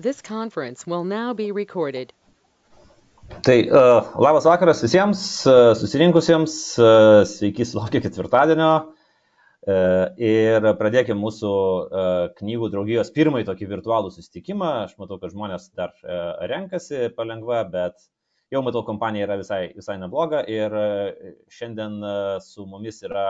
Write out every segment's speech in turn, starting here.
This conference will now be recorded. Tai uh, labas vakaras visiems uh, susirinkusiems, uh, sveiki sulaukę ketvirtadienio uh, ir pradėkime mūsų uh, knygų draugijos pirmąjį tokį virtualų susitikimą. Aš matau, kad žmonės dar uh, renkasi palengva, bet jau matau, kompanija yra visai, visai nebloga ir uh, šiandien uh, su mumis yra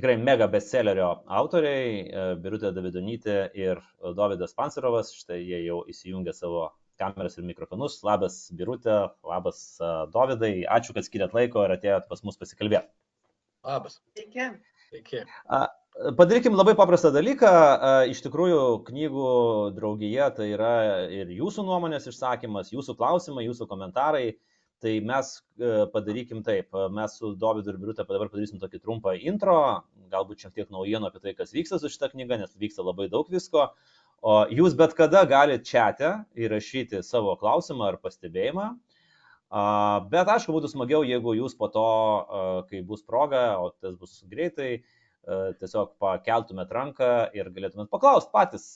tikrai mega bestsellerio autoriai, e, Birutė Davidonytė ir Davidas Pancerovas, štai jie jau įsijungia savo kameras ir mikrofonus. Labas Birutė, labas e, Davidai, ačiū, kad skiriat laiko ir atėjot pas mus pasikalbėti. Labas. Sveiki. Sveiki. Padarykim labai paprastą dalyką. Iš tikrųjų, knygų draugija tai yra ir jūsų nuomonės išsakymas, jūsų klausimai, jūsų komentarai. Tai mes e, padarykim taip, mes su Dovydu ir Birutė dabar padarysim tokį trumpą intro, galbūt šiek tiek naujienų apie tai, kas vyksta su šitą knygą, nes vyksta labai daug visko. O jūs bet kada galite čia įrašyti savo klausimą ar pastebėjimą. Bet aišku, būtų smagiau, jeigu jūs po to, kai bus proga, o tas bus greitai, tiesiog pakeltumėt ranką ir galėtumėt paklausti patys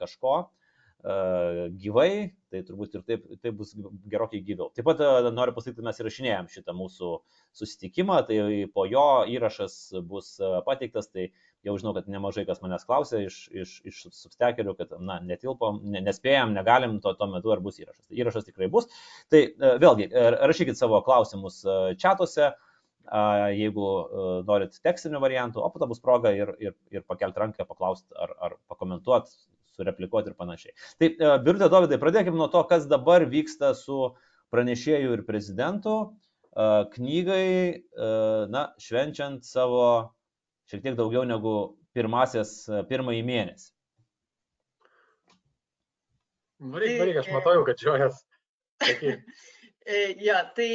kažko gyvai, tai turbūt ir taip, taip bus gerokai gyviau. Taip pat noriu pasakyti, mes įrašinėjom šitą mūsų susitikimą, tai po jo įrašas bus pateiktas, tai jau žinau, kad nemažai kas manęs klausė iš, iš, iš substekerių, kad, na, netilpom, nespėjom, negalim to, tuo metu ar bus įrašas. Tai įrašas tikrai bus. Tai vėlgi, rašykit savo klausimus čatuose, jeigu norit tekstinių variantų, o po to bus proga ir, ir, ir pakelti ranką, paklausti ar, ar pakomentuoti sureplikuoti ir panašiai. Tai, e, Birutė Dovydai, pradėkime nuo to, kas dabar vyksta su pranešėjų ir prezidentu e, knygai, e, na, švenčiant savo šiek tiek daugiau negu pirmasis, pirmąjį mėnesį. Varyk, varyk, aš matau, kad žiojas. ja, tai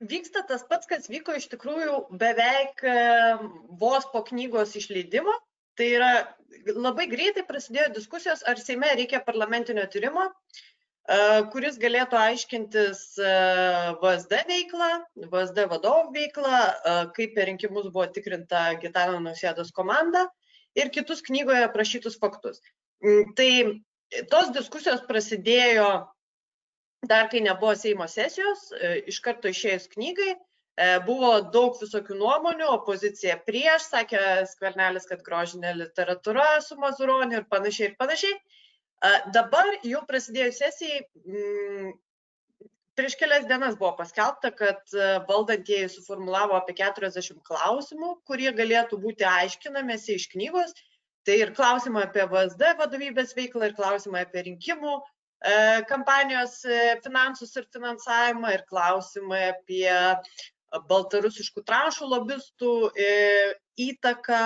vyksta tas pats, kas vyko iš tikrųjų beveik vos po knygos išleidimo. Tai yra labai greitai prasidėjo diskusijos, ar Seime reikia parlamentinio tyrimo, kuris galėtų aiškintis VSD veiklą, VSD vadovų veiklą, kaip per rinkimus buvo tikrinta Gitano Nusėdos komanda ir kitus knygoje aprašytus faktus. Mm, tai tos diskusijos prasidėjo dar kai nebuvo Seimo sesijos, iš karto išėjus knygai, E, buvo daug visokių nuomonių, opozicija prieš, sakė Skvernelis, kad grožinė literatūra su Mazuroniu ir panašiai ir panašiai. E, dabar jau prasidėjus sesijai, mm, prieš kelias dienas buvo paskelbta, kad e, valdantieji suformulavo apie 40 klausimų, kurie galėtų būti aiškinamėsi iš knygos. Tai ir klausimai apie VSD vadovybės veiklą, ir klausimai apie rinkimų kampanijos finansus ir finansavimą, ir klausimai apie baltarusiškų trašų lobistų e, įtaką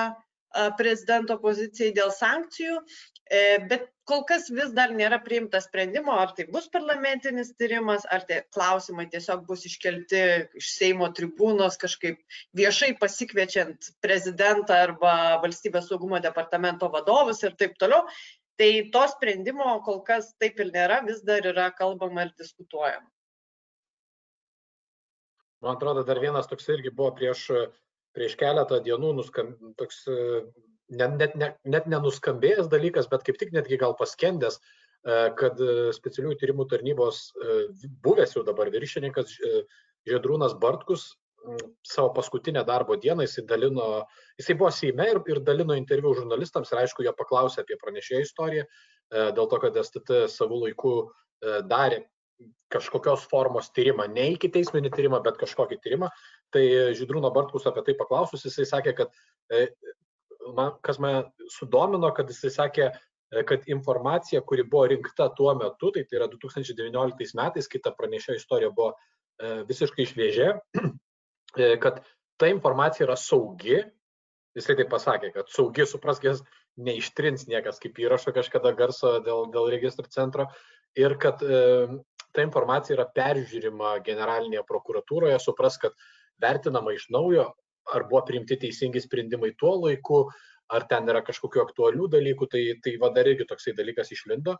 prezidento pozicijai dėl sankcijų, e, bet kol kas vis dar nėra priimta sprendimo, ar tai bus parlamentinis tyrimas, ar tie klausimai tiesiog bus iškelti iš Seimo tribūnos kažkaip viešai pasikviečiant prezidentą arba valstybės saugumo departamento vadovus ir taip toliau. Tai to sprendimo kol kas taip ir nėra, vis dar yra kalbama ir diskutuojama. Man atrodo, dar vienas toks irgi buvo prieš, prieš keletą dienų nuskam, toks net, net, net, net nenuskambėjęs dalykas, bet kaip tik netgi gal paskendęs, e, kad specialiųjų tyrimų tarnybos e, buvęs jau dabar viršininkas e, Žiedrūnas Bartkus savo paskutinę darbo dieną jisai dalino, jisai buvo Seime ir, ir dalino interviu žurnalistams ir aišku, jo paklausė apie pranešėjo istoriją, dėl to, kad STT savų laikų darė kažkokios formos tyrimą, ne iki teisminį tyrimą, bet kažkokį tyrimą. Tai Žydrūno Bartkus apie tai paklausus, jisai sakė, kad e, man, kas mane sudomino, kad jisai sakė, e, kad informacija, kuri buvo rinkta tuo metu, tai tai yra 2019 metais, kai ta pranešėjo istorija buvo e, visiškai šviežia, kad ta informacija yra saugi, jisai tai pasakė, kad saugi, supraskės, neištrins niekas kaip įrašo kažkada garso dėl, dėl registrų centro ir kad ta informacija yra peržiūrima generalinėje prokuratūroje, supras, kad vertinama iš naujo, ar buvo priimti teisingi sprendimai tuo laiku, ar ten yra kažkokiu aktualių dalykų, tai, tai va dar irgi toksai dalykas išlindo.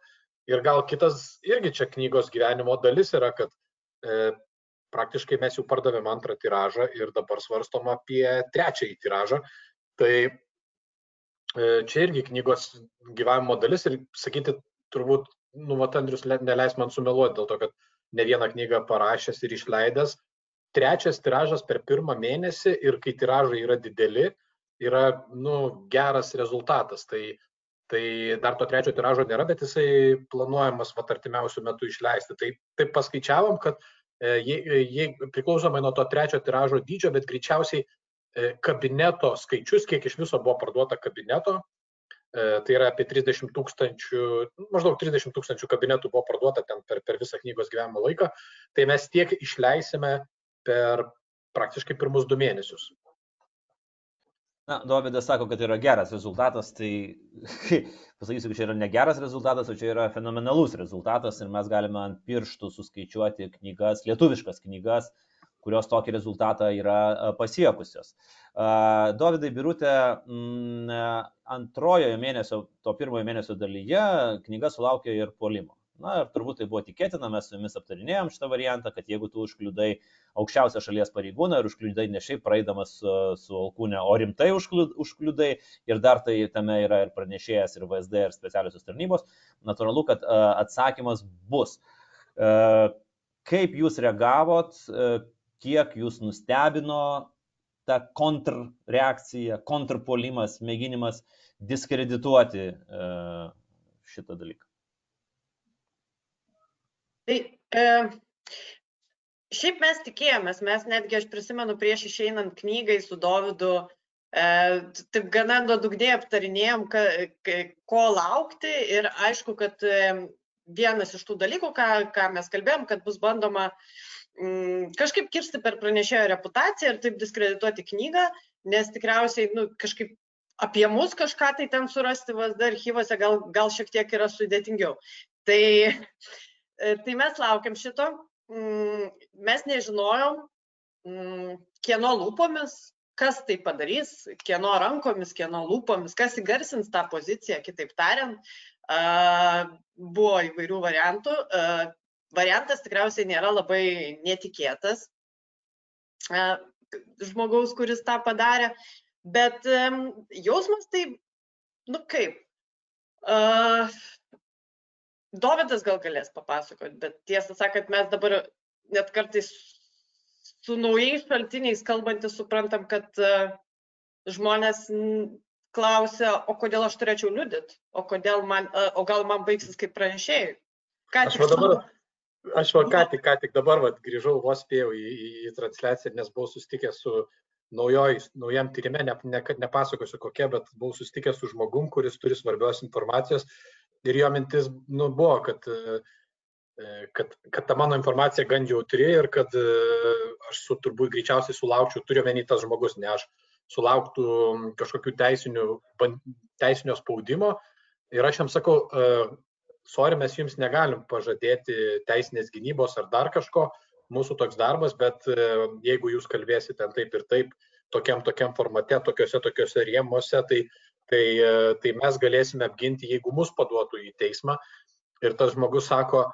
Ir gal kitas irgi čia knygos gyvenimo dalis yra, kad e, praktiškai mes jau pardavėm antrą tiražą ir dabar svarstom apie trečiąjį tiražą. Tai e, čia irgi knygos gyvenimo dalis ir sakyti, turbūt, nu, va, Andrius neleis man sumeluoti dėl to, kad ne vieną knygą parašęs ir išleidęs. Trečias tiražas per pirmą mėnesį ir kai tiražai yra dideli, yra, nu, geras rezultatas. Tai, tai dar to trečio tiražo nėra, bet jisai planuojamas va artimiausių metų išleisti. Tai taip paskaičiavom, kad e, jei, jei priklausomai nuo to trečio tiražo dydžio, bet greičiausiai e, kabineto skaičius, kiek iš viso buvo parduota kabineto, E, tai yra apie 30 tūkstančių, maždaug 30 tūkstančių kabinetų buvo parduota ten per, per visą knygos gyvenimo laiką, tai mes tiek išleisime per praktiškai pirmus du mėnesius. Na, Dovydas sako, kad yra geras rezultatas, tai pasakysiu, kad čia yra ne geras rezultatas, o čia yra fenomenalus rezultatas ir mes galime ant pirštų suskaičiuoti knygas, lietuviškas knygas, kurios tokį rezultatą yra pasiekusios. Dovydai Birutė antrojoje mėnesio, to pirmojo mėnesio dalyje knyga sulaukė ir polimo. Na ir turbūt tai buvo tikėtina, mes su jumis aptarinėjom šitą variantą, kad jeigu tu užkliudai aukščiausią šalies pareigūną ir užkliudai ne šiaip praeidamas su, su alkūne, o rimtai užkliudai ir dar tai tame yra ir pranešėjas, ir VSD, ir specialiosios tarnybos, natūralu, kad atsakymas bus. Kaip jūs reagavot, kiek jūs nustebino ta kontrreakcija, kontrpolimas, mėginimas diskredituoti e, šitą dalyką? Tai e, šiaip mes tikėjomės, mes netgi aš prisimenu prieš išeinant knygai su Dovydu, e, taip gana nuodugniai aptarinėjom, ka, ka, ko laukti ir aišku, kad e, vienas iš tų dalykų, ką, ką mes kalbėjom, kad bus bandoma e, kažkaip kirsti per pranešėjo reputaciją ir taip diskredituoti knygą, nes tikriausiai nu, kažkaip apie mus kažką tai ten surasti VSD archyvose gal, gal šiek tiek yra sudėtingiau. Tai, e, tai mes laukiam šito, mm, mes nežinojom, mm, kieno lūpomis, kas tai padarys, kieno rankomis, kieno lūpomis, kas įgarsins tą poziciją, kitaip tariant. Buvo įvairių variantų. Variantas tikriausiai nėra labai netikėtas žmogaus, kuris tą padarė, bet jausmas tai, nu kaip, uh, Dovydas gal galės papasakoti, bet tiesą sakant, mes dabar net kartais su naujais šaltiniais kalbantis suprantam, kad uh, žmonės klausia, o kodėl aš turėčiau liudyti, o, man, o gal man baigsis kaip pranešėjai. Ką aš dabar, Aš va ką tik, ką tik dabar va, grįžau, vos spėjau į, į, į transliaciją, nes buvau susitikęs su naujoj, naujam tyrimė, ne, ne, nepasakosiu kokia, bet buvau susitikęs su žmogum, kuris turi svarbios informacijos ir jo mintis nu, buvo, kad, kad, kad ta mano informacija gan jautri ir kad aš su turbūt greičiausiai sulaukčiau, turiu menį tas žmogus, ne aš sulauktų kažkokių teisinių, teisinio spaudimo. Ir aš jam sakau, sorry, mes jums negalim pažadėti teisinės gynybos ar dar kažko, mūsų toks darbas, bet e, jeigu jūs kalbėsite taip ir taip, tokiam tokiam formate, tokiuose tokiuose rėmuose, tai, tai, e, tai mes galėsime apginti, jeigu mus paduotų į teismą. Ir tas žmogus sako,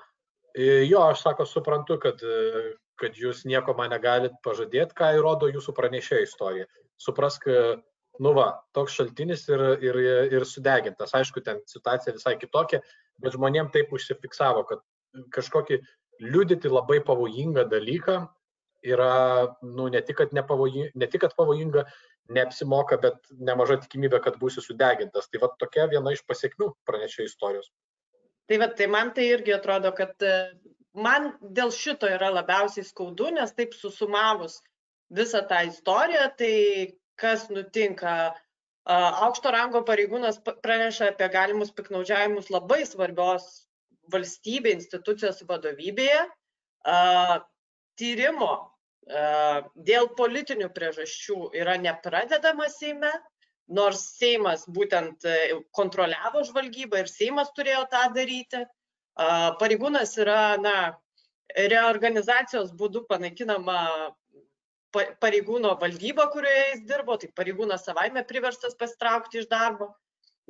e, jo, aš sako, suprantu, kad, kad jūs nieko man negalit pažadėti, ką įrodo jūsų pranešėjo istorija. Suprask, nu va, toks šaltinis ir, ir, ir sudegintas. Aišku, ten situacija visai kitokia, bet žmonėm taip užsifiksavo, kad kažkokį liudyti labai pavojingą dalyką yra, nu, ne tik, kad, ne tik, kad pavojinga, neapsimoka, bet nemaža tikimybė, kad būsi sudegintas. Tai va tokia viena iš pasiekmių pranešė istorijos. Tai va, tai man tai irgi atrodo, kad e, man dėl šito yra labiausiai skaudu, nes taip susumavus visą tą istoriją, tai kas nutinka Aukšto rango pareigūnas praneša apie galimus piknaudžiavimus labai svarbios valstybė institucijos vadovybėje. Tyrimo dėl politinių priežasčių yra nepradedama Seime, nors Seimas būtent e, kontroliavo žvalgybą ir Seimas turėjo tą daryti. Pareigūnas yra, na, reorganizacijos būdu panaikinama pareigūno valdyba, kurioje jis dirbo, tai pareigūnas savaime priverstas pasitraukti iš darbo,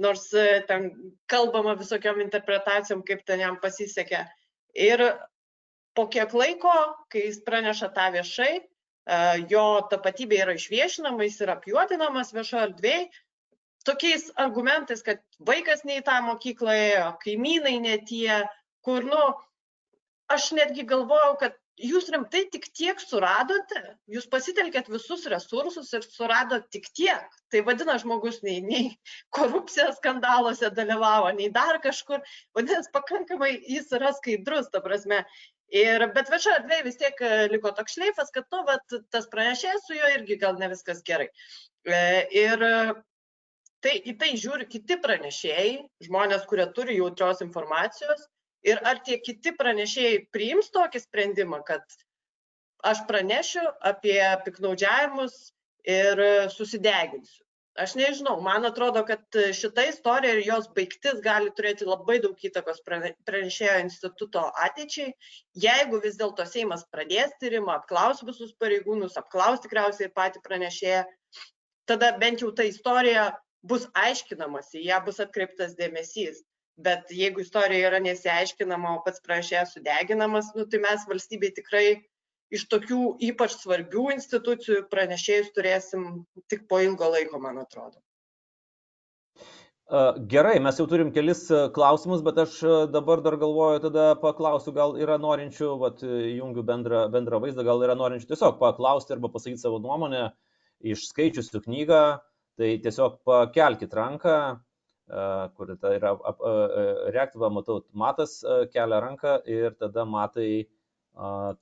nors e, ten kalbama visokiam interpretacijom, kaip ten jam pasisekė. Ir po kiek laiko, kai jis praneša tą viešai, e, jo tapatybė yra išviešinama, jis yra apjuodinamas viešoje erdvėje, tokiais argumentais, kad vaikas ne į tą mokyklą ėjo, kaimynai ne tie, kur, nu, aš netgi galvojau, kad jūs rimtai tik tiek suradote, jūs pasitelkėt visus resursus ir suradot tik tiek. Tai vadina žmogus nei, nei korupcijos skandaluose dalyvavo, nei dar kažkur. Vadinasi, pakankamai jis yra skaidrus, ta prasme. Ir, bet viešoje erdvėje vis tiek e, liko toks šleifas, kad nu, vat, tas pranešėjas su juo irgi gal ne viskas gerai. E, ir tai, į tai žiūri kiti pranešėjai, žmonės, kurie turi jautrios informacijos ir ar tie kiti pranešėjai priims tokį sprendimą, kad aš pranešiu apie piknaudžiavimus ir susideginsiu. Aš nežinau, man atrodo, kad šita istorija ir jos baigtis gali turėti labai daug įtakos pranešėjo instituto ateičiai. Jeigu vis dėlto Seimas pradės tyrimą, apklaus visus pareigūnus, apklaus tikriausiai patį pranešėją, tada bent jau ta istorija bus aiškinamasi, ją bus atkreiptas dėmesys bet jeigu istorija yra nesiaiškinama, o pats pranešėjas sudeginamas, nu, tai mes valstybei tikrai iš tokių ypač svarbių institucijų pranešėjus turėsim tik po ilgo laiko, man atrodo. Gerai, mes jau turim kelis klausimus, bet aš dabar dar galvoju, tada paklausiu, gal yra norinčių, vat, jungiu bendrą, bendrą vaizdą, gal yra norinčių tiesiog paklausti arba pasakyti savo nuomonę, išskaičiusių knygą, tai tiesiog pakelkite ranką, kur tai yra reaktyva, matau, matas kelia ranką ir tada matai,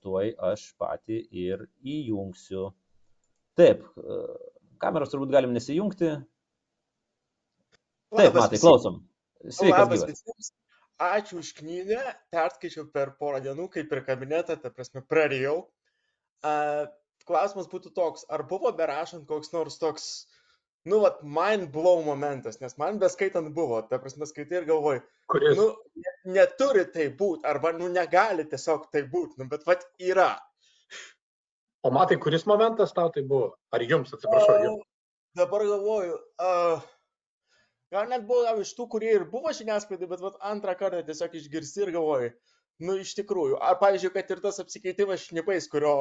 tuoj aš pati ir įjungsiu. Taip, kameros turbūt galim nesijungti. Taip, matai, klausom. Sveikas gyvas. Ačiū už knygą, perskaičiau per porą dienų, kaip ir kabinetą, ta prasme, prarijau. Klausimas būtų toks, ar buvo berašant koks nors toks nu, vat, mind blow momentas, nes man beskaitant buvo, ta prasme, skaitai ir galvoj, Kuris? nu, neturi tai būti, arba, nu, negali tiesiog tai būti, nu, bet, vat, yra. O matai, kuris momentas tau tai buvo? Ar jums, atsiprašau, jums? Dabar galvoju, uh, gal net buvo iš tų, kurie ir buvo žiniasklaidai, bet vat, antrą kartą tiesiog išgirsti ir galvoju, nu, iš tikrųjų, ar, pavyzdžiui, kad ir tas apsikeitimas šnipais, kurio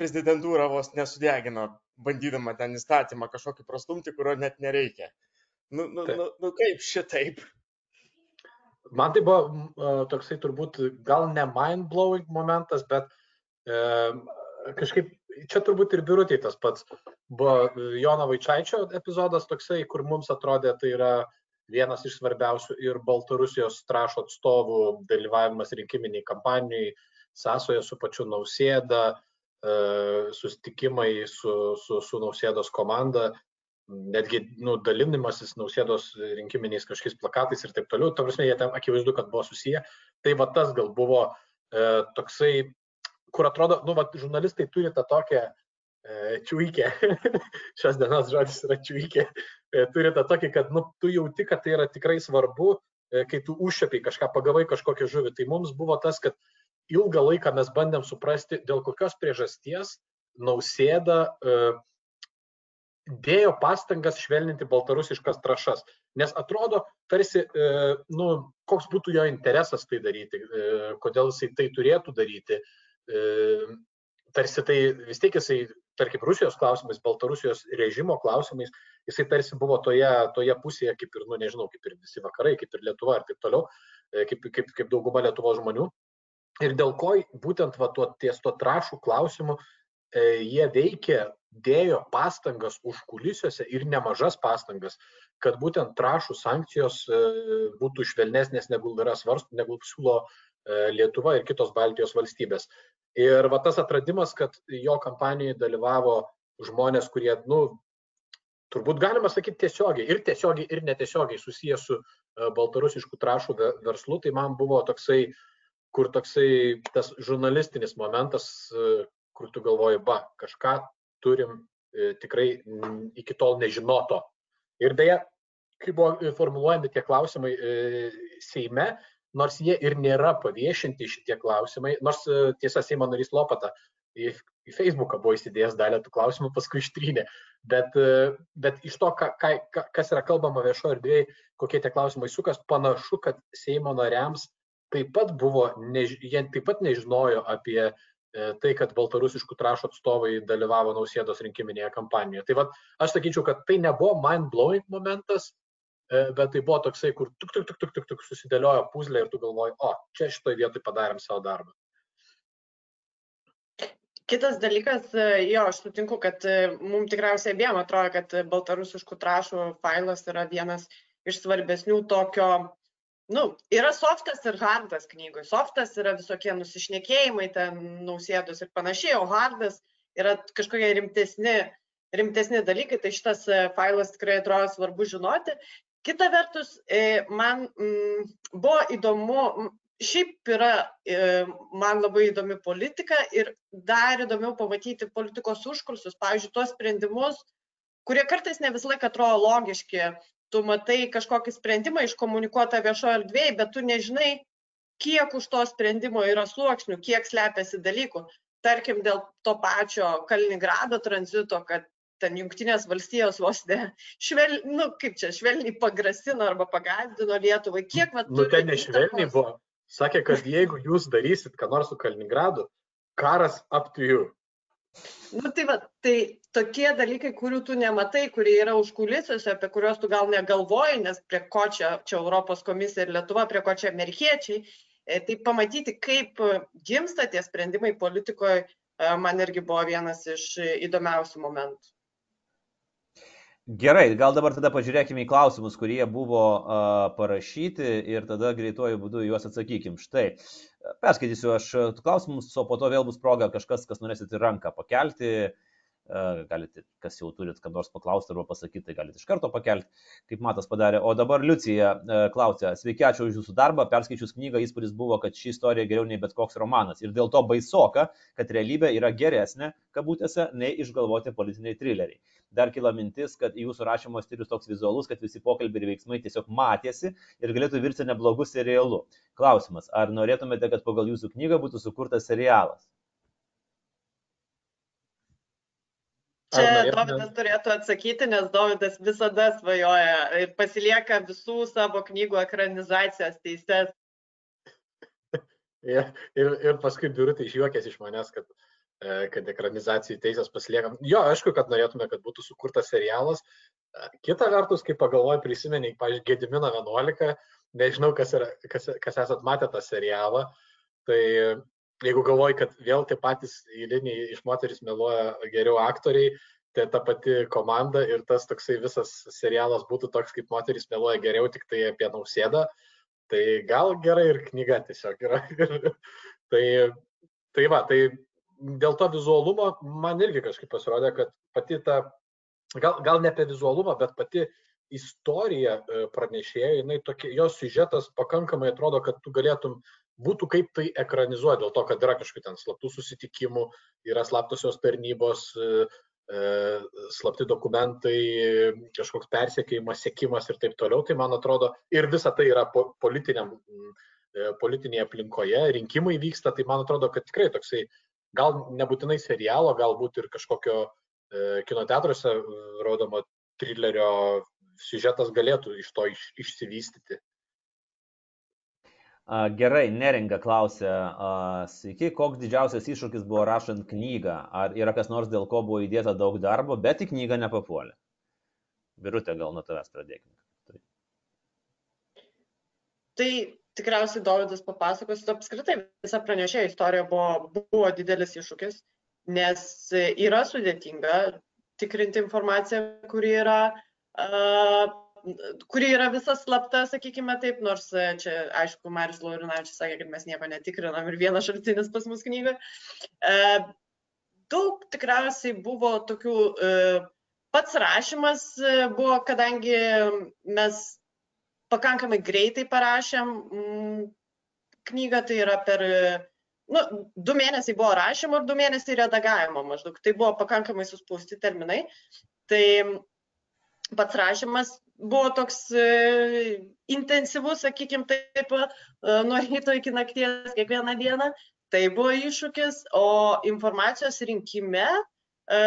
prezidentūra vos nesudegino, bandydama ten įstatymą kažkokį prastumti, kurio net nereikia. Nu, nu, nu, nu kaip šitaip? Man tai buvo uh, toksai turbūt gal ne mind-blowing momentas, bet uh, kažkaip čia turbūt ir biurutė tas pats. Buvo Jono Vaičiaičio epizodas toksai, kur mums atrodė tai yra vienas iš svarbiausių ir Baltarusijos trašo atstovų dalyvavimas rinkiminiai kampanijai, sąsoje su pačiu Nausėda, E, susitikimai su, su, su Nausėdos komanda, netgi nu, dalinimasis Nausėdos rinkiminiais kažkokiais plakatais ir taip toliau, ta prasme, jie ten akivaizdu, kad buvo susiję. Tai va tas gal buvo e, toksai, kur atrodo, nu, va, žurnalistai turi tą tokią e, čiūikę, šios dienos žodis yra čiūikę, e, turi tą tokį, kad nu, tu jauti, kad tai yra tikrai svarbu, e, kai tu užšėpiai kažką, pagavai kažkokią žuvį. Tai mums buvo tas, kad ilgą laiką mes bandėm suprasti, dėl kokios priežasties nausėda e, dėjo pastangas švelninti baltarusiškas trašas. Nes atrodo, tarsi, e, nu, koks būtų jo interesas tai daryti, e, kodėl jisai tai turėtų daryti. Tarsi tai vis tiek jisai, tarkim, Rusijos klausimais, Baltarusijos režimo klausimais, jisai tarsi buvo toje, toje pusėje, kaip ir, nu, nežinau, kaip ir visi vakarai, kaip ir Lietuva ir taip toliau, kaip, kaip, kaip dauguma Lietuvos žmonių ir dėl ko būtent va, tuo, ties tuo trašų klausimu e, jie veikė, dėjo pastangas užkulisiuose ir nemažas pastangas, kad būtent trašų sankcijos e, būtų švelnesnės negu yra svarst, negu siūlo e, Lietuva ir kitos Baltijos valstybės. Ir va tas atradimas, kad jo kampanijoje dalyvavo žmonės, kurie, nu, turbūt galima sakyti tiesiogiai, ir tiesiogiai, ir netiesiogiai susijęs su e, baltarusiškų trašų verslu, tai man buvo toksai uh, kur toksai tas žurnalistinis momentas, e, kur tu galvoji, ba, kažką turim e, tikrai iki tol nežinoto. Ir beje, kai buvo formuluojami tie klausimai e, Seime, nors jie ir nėra paviešinti šitie klausimai, nors tiesa Seimo narys Lopata į, į Facebooką buvo įsidėjęs dalį tų klausimų, paskui ištrynė. Bet, bet iš to, ka, ka, kas yra kalbama viešoje erdvėje, kokie tie klausimai sukas, panašu, kad Seimo nariams taip pat buvo, než, jie taip pat nežinojo apie tai, kad baltarusiškų trašų atstovai dalyvavo nausėdos rinkiminėje kampanijoje. Tai vad, aš sakyčiau, kad tai nebuvo mind-blowing momentas, bet tai buvo toksai, kur tuk, tuk, tuk, tuk, tuk, tuk susidėliojo puzlė ir tu galvoji, o, čia šitoje vietoje padarėm savo darbą. Kitas dalykas, jo, aš sutinku, kad mums tikriausiai abiem atrodo, kad baltarusiškų trašų failas yra vienas iš svarbesnių tokio nu, yra softas ir hardas knygoj. Softas yra visokie nusišnekėjimai, ten nausėdos ir panašiai, o hardas yra kažkokie rimtesni, rimtesni dalykai, tai šitas e, failas tikrai atrodo svarbu žinoti. Kita vertus, e, man mm, buvo įdomu, šiaip yra e, man labai įdomi politika ir dar įdomiau pamatyti politikos užkursus, pavyzdžiui, tuos sprendimus, kurie kartais ne visą laiką atrodo logiški, tu matai kažkokį sprendimą iškomunikuotą viešoje erdvėje, bet tu nežinai, kiek už to sprendimo yra sluoksnių, kiek slepiasi dalykų. Tarkim, dėl to pačio Kaliningrado tranzito, kad ten jungtinės valstijos vos ne, švel, nu, kaip čia, švelniai pagrasino arba pagazdino Lietuvai. Kiek va, nu, ten nešvelniai buvo. Sakė, kad jeigu jūs darysit ką nors su Kaliningradu, karas up to you. Nu, tai, va, tai tokie dalykai, kurių tu nematai, kurie yra užkulisiuose, apie kuriuos tu gal negalvoji, nes prie ko čia, čia Europos komisija ir Lietuva, prie ko čia amerikiečiai, e, tai pamatyti, kaip gimsta tie sprendimai politikoje, man irgi buvo vienas iš įdomiausių momentų. Gerai, gal dabar tada pažiūrėkime į klausimus, kurie buvo uh, parašyti ir tada greituoju būdu juos atsakykim. Štai, perskaitysiu aš klausimus, o po to vėl bus proga kažkas, kas norėsit ranką pakelti, galite, kas jau turit ką nors paklausti arba pasakyti, tai galite iš karto pakelti, kaip Matas padarė. O dabar Liucija klausė, sveiki, ačiū už jūsų darbą, perskaičius knygą įspūdis buvo, kad ši istorija geriau nei bet koks romanas ir dėl to baisoka, kad realybė yra geresnė, kabutėse, nei išgalvoti politiniai trileriai. Dar kila mintis, kad jūsų rašymo stilius toks vizualus, kad visi pokalbiai ir veiksmai tiesiog matėsi ir galėtų virti neblogų serialų. Klausimas, ar norėtumėte, kad pagal jūsų knygą būtų sukurtas serialas? Čia Dovydas turėtų atsakyti, nes Dovydas visada svajoja ir pasilieka visų savo knygų ekranizacijos teises. ir, ir, ir paskui biurutai išjuokės iš manęs, kad, e, kad ekranizacijų teisės pasiliekam. Jo, aišku, kad norėtume, kad būtų sukurtas serialas. E, kita vertus, kai pagalvoju, prisimeni, pavyzdžiui, Gedimino 11, nežinau, kas, yra, kas, kas esat matę tą serialą, tai jeigu galvoji, kad vėl tie patys eiliniai iš moteris meluoja geriau aktoriai, tai ta pati komanda ir tas toksai visas serialas būtų toks, kaip moteris meluoja geriau, tik tai apie nausėdą, tai gal gerai ir knyga tiesiog yra. tai, tai va, tai dėl to vizualumo man irgi kažkaip pasirodė, kad pati ta, gal, gal ne apie vizualumą, bet pati istorija e, pranešėjo, jinai tokia, jos siužetas pakankamai atrodo, kad tu galėtum būtų kaip tai ekranizuoti, dėl to, kad yra kažkokių ten slaptų susitikimų, yra slaptosios tarnybos, e, e, slapti dokumentai, kažkoks persiekėjimas, sėkimas ir taip toliau, tai man atrodo, ir visa tai yra politiniam, politinėje aplinkoje, rinkimai vyksta, tai man atrodo, kad tikrai toksai, gal nebūtinai serialo, galbūt ir kažkokio kino teatruose rodomo trilerio siužetas galėtų iš to iš, išsivystyti. Gerai, neringa klausia, sveiki, koks didžiausias iššūkis buvo rašant knygą? Ar yra kas nors, dėl ko buvo įdėta daug darbo, bet į knygą nepapuolė? Birutė, gal nuo tavęs pradėkime. Tai, tai tikriausiai Dovydas papasakos, apskritai visa pranešėjo istorija buvo, buvo didelis iššūkis, nes yra sudėtinga tikrinti informaciją, kuri yra uh, kuri yra visa slapta, sakykime taip, nors e, čia, aišku, Marius Laurinavičius sakė, kad mes nieko netikrinam ir vienas šaltinis pas mus knyga. E, daug tikriausiai buvo tokių, e, pats rašymas buvo, kadangi mes pakankamai greitai parašėm mm, knygą, tai yra per, nu, du mėnesiai buvo rašymo ir du mėnesiai redagavimo maždaug, tai buvo pakankamai suspausti terminai. Tai pats rašymas buvo toks e, intensyvus, sakykime, taip, e, nuo ryto iki nakties kiekvieną dieną. Tai buvo iššūkis, o informacijos rinkime e,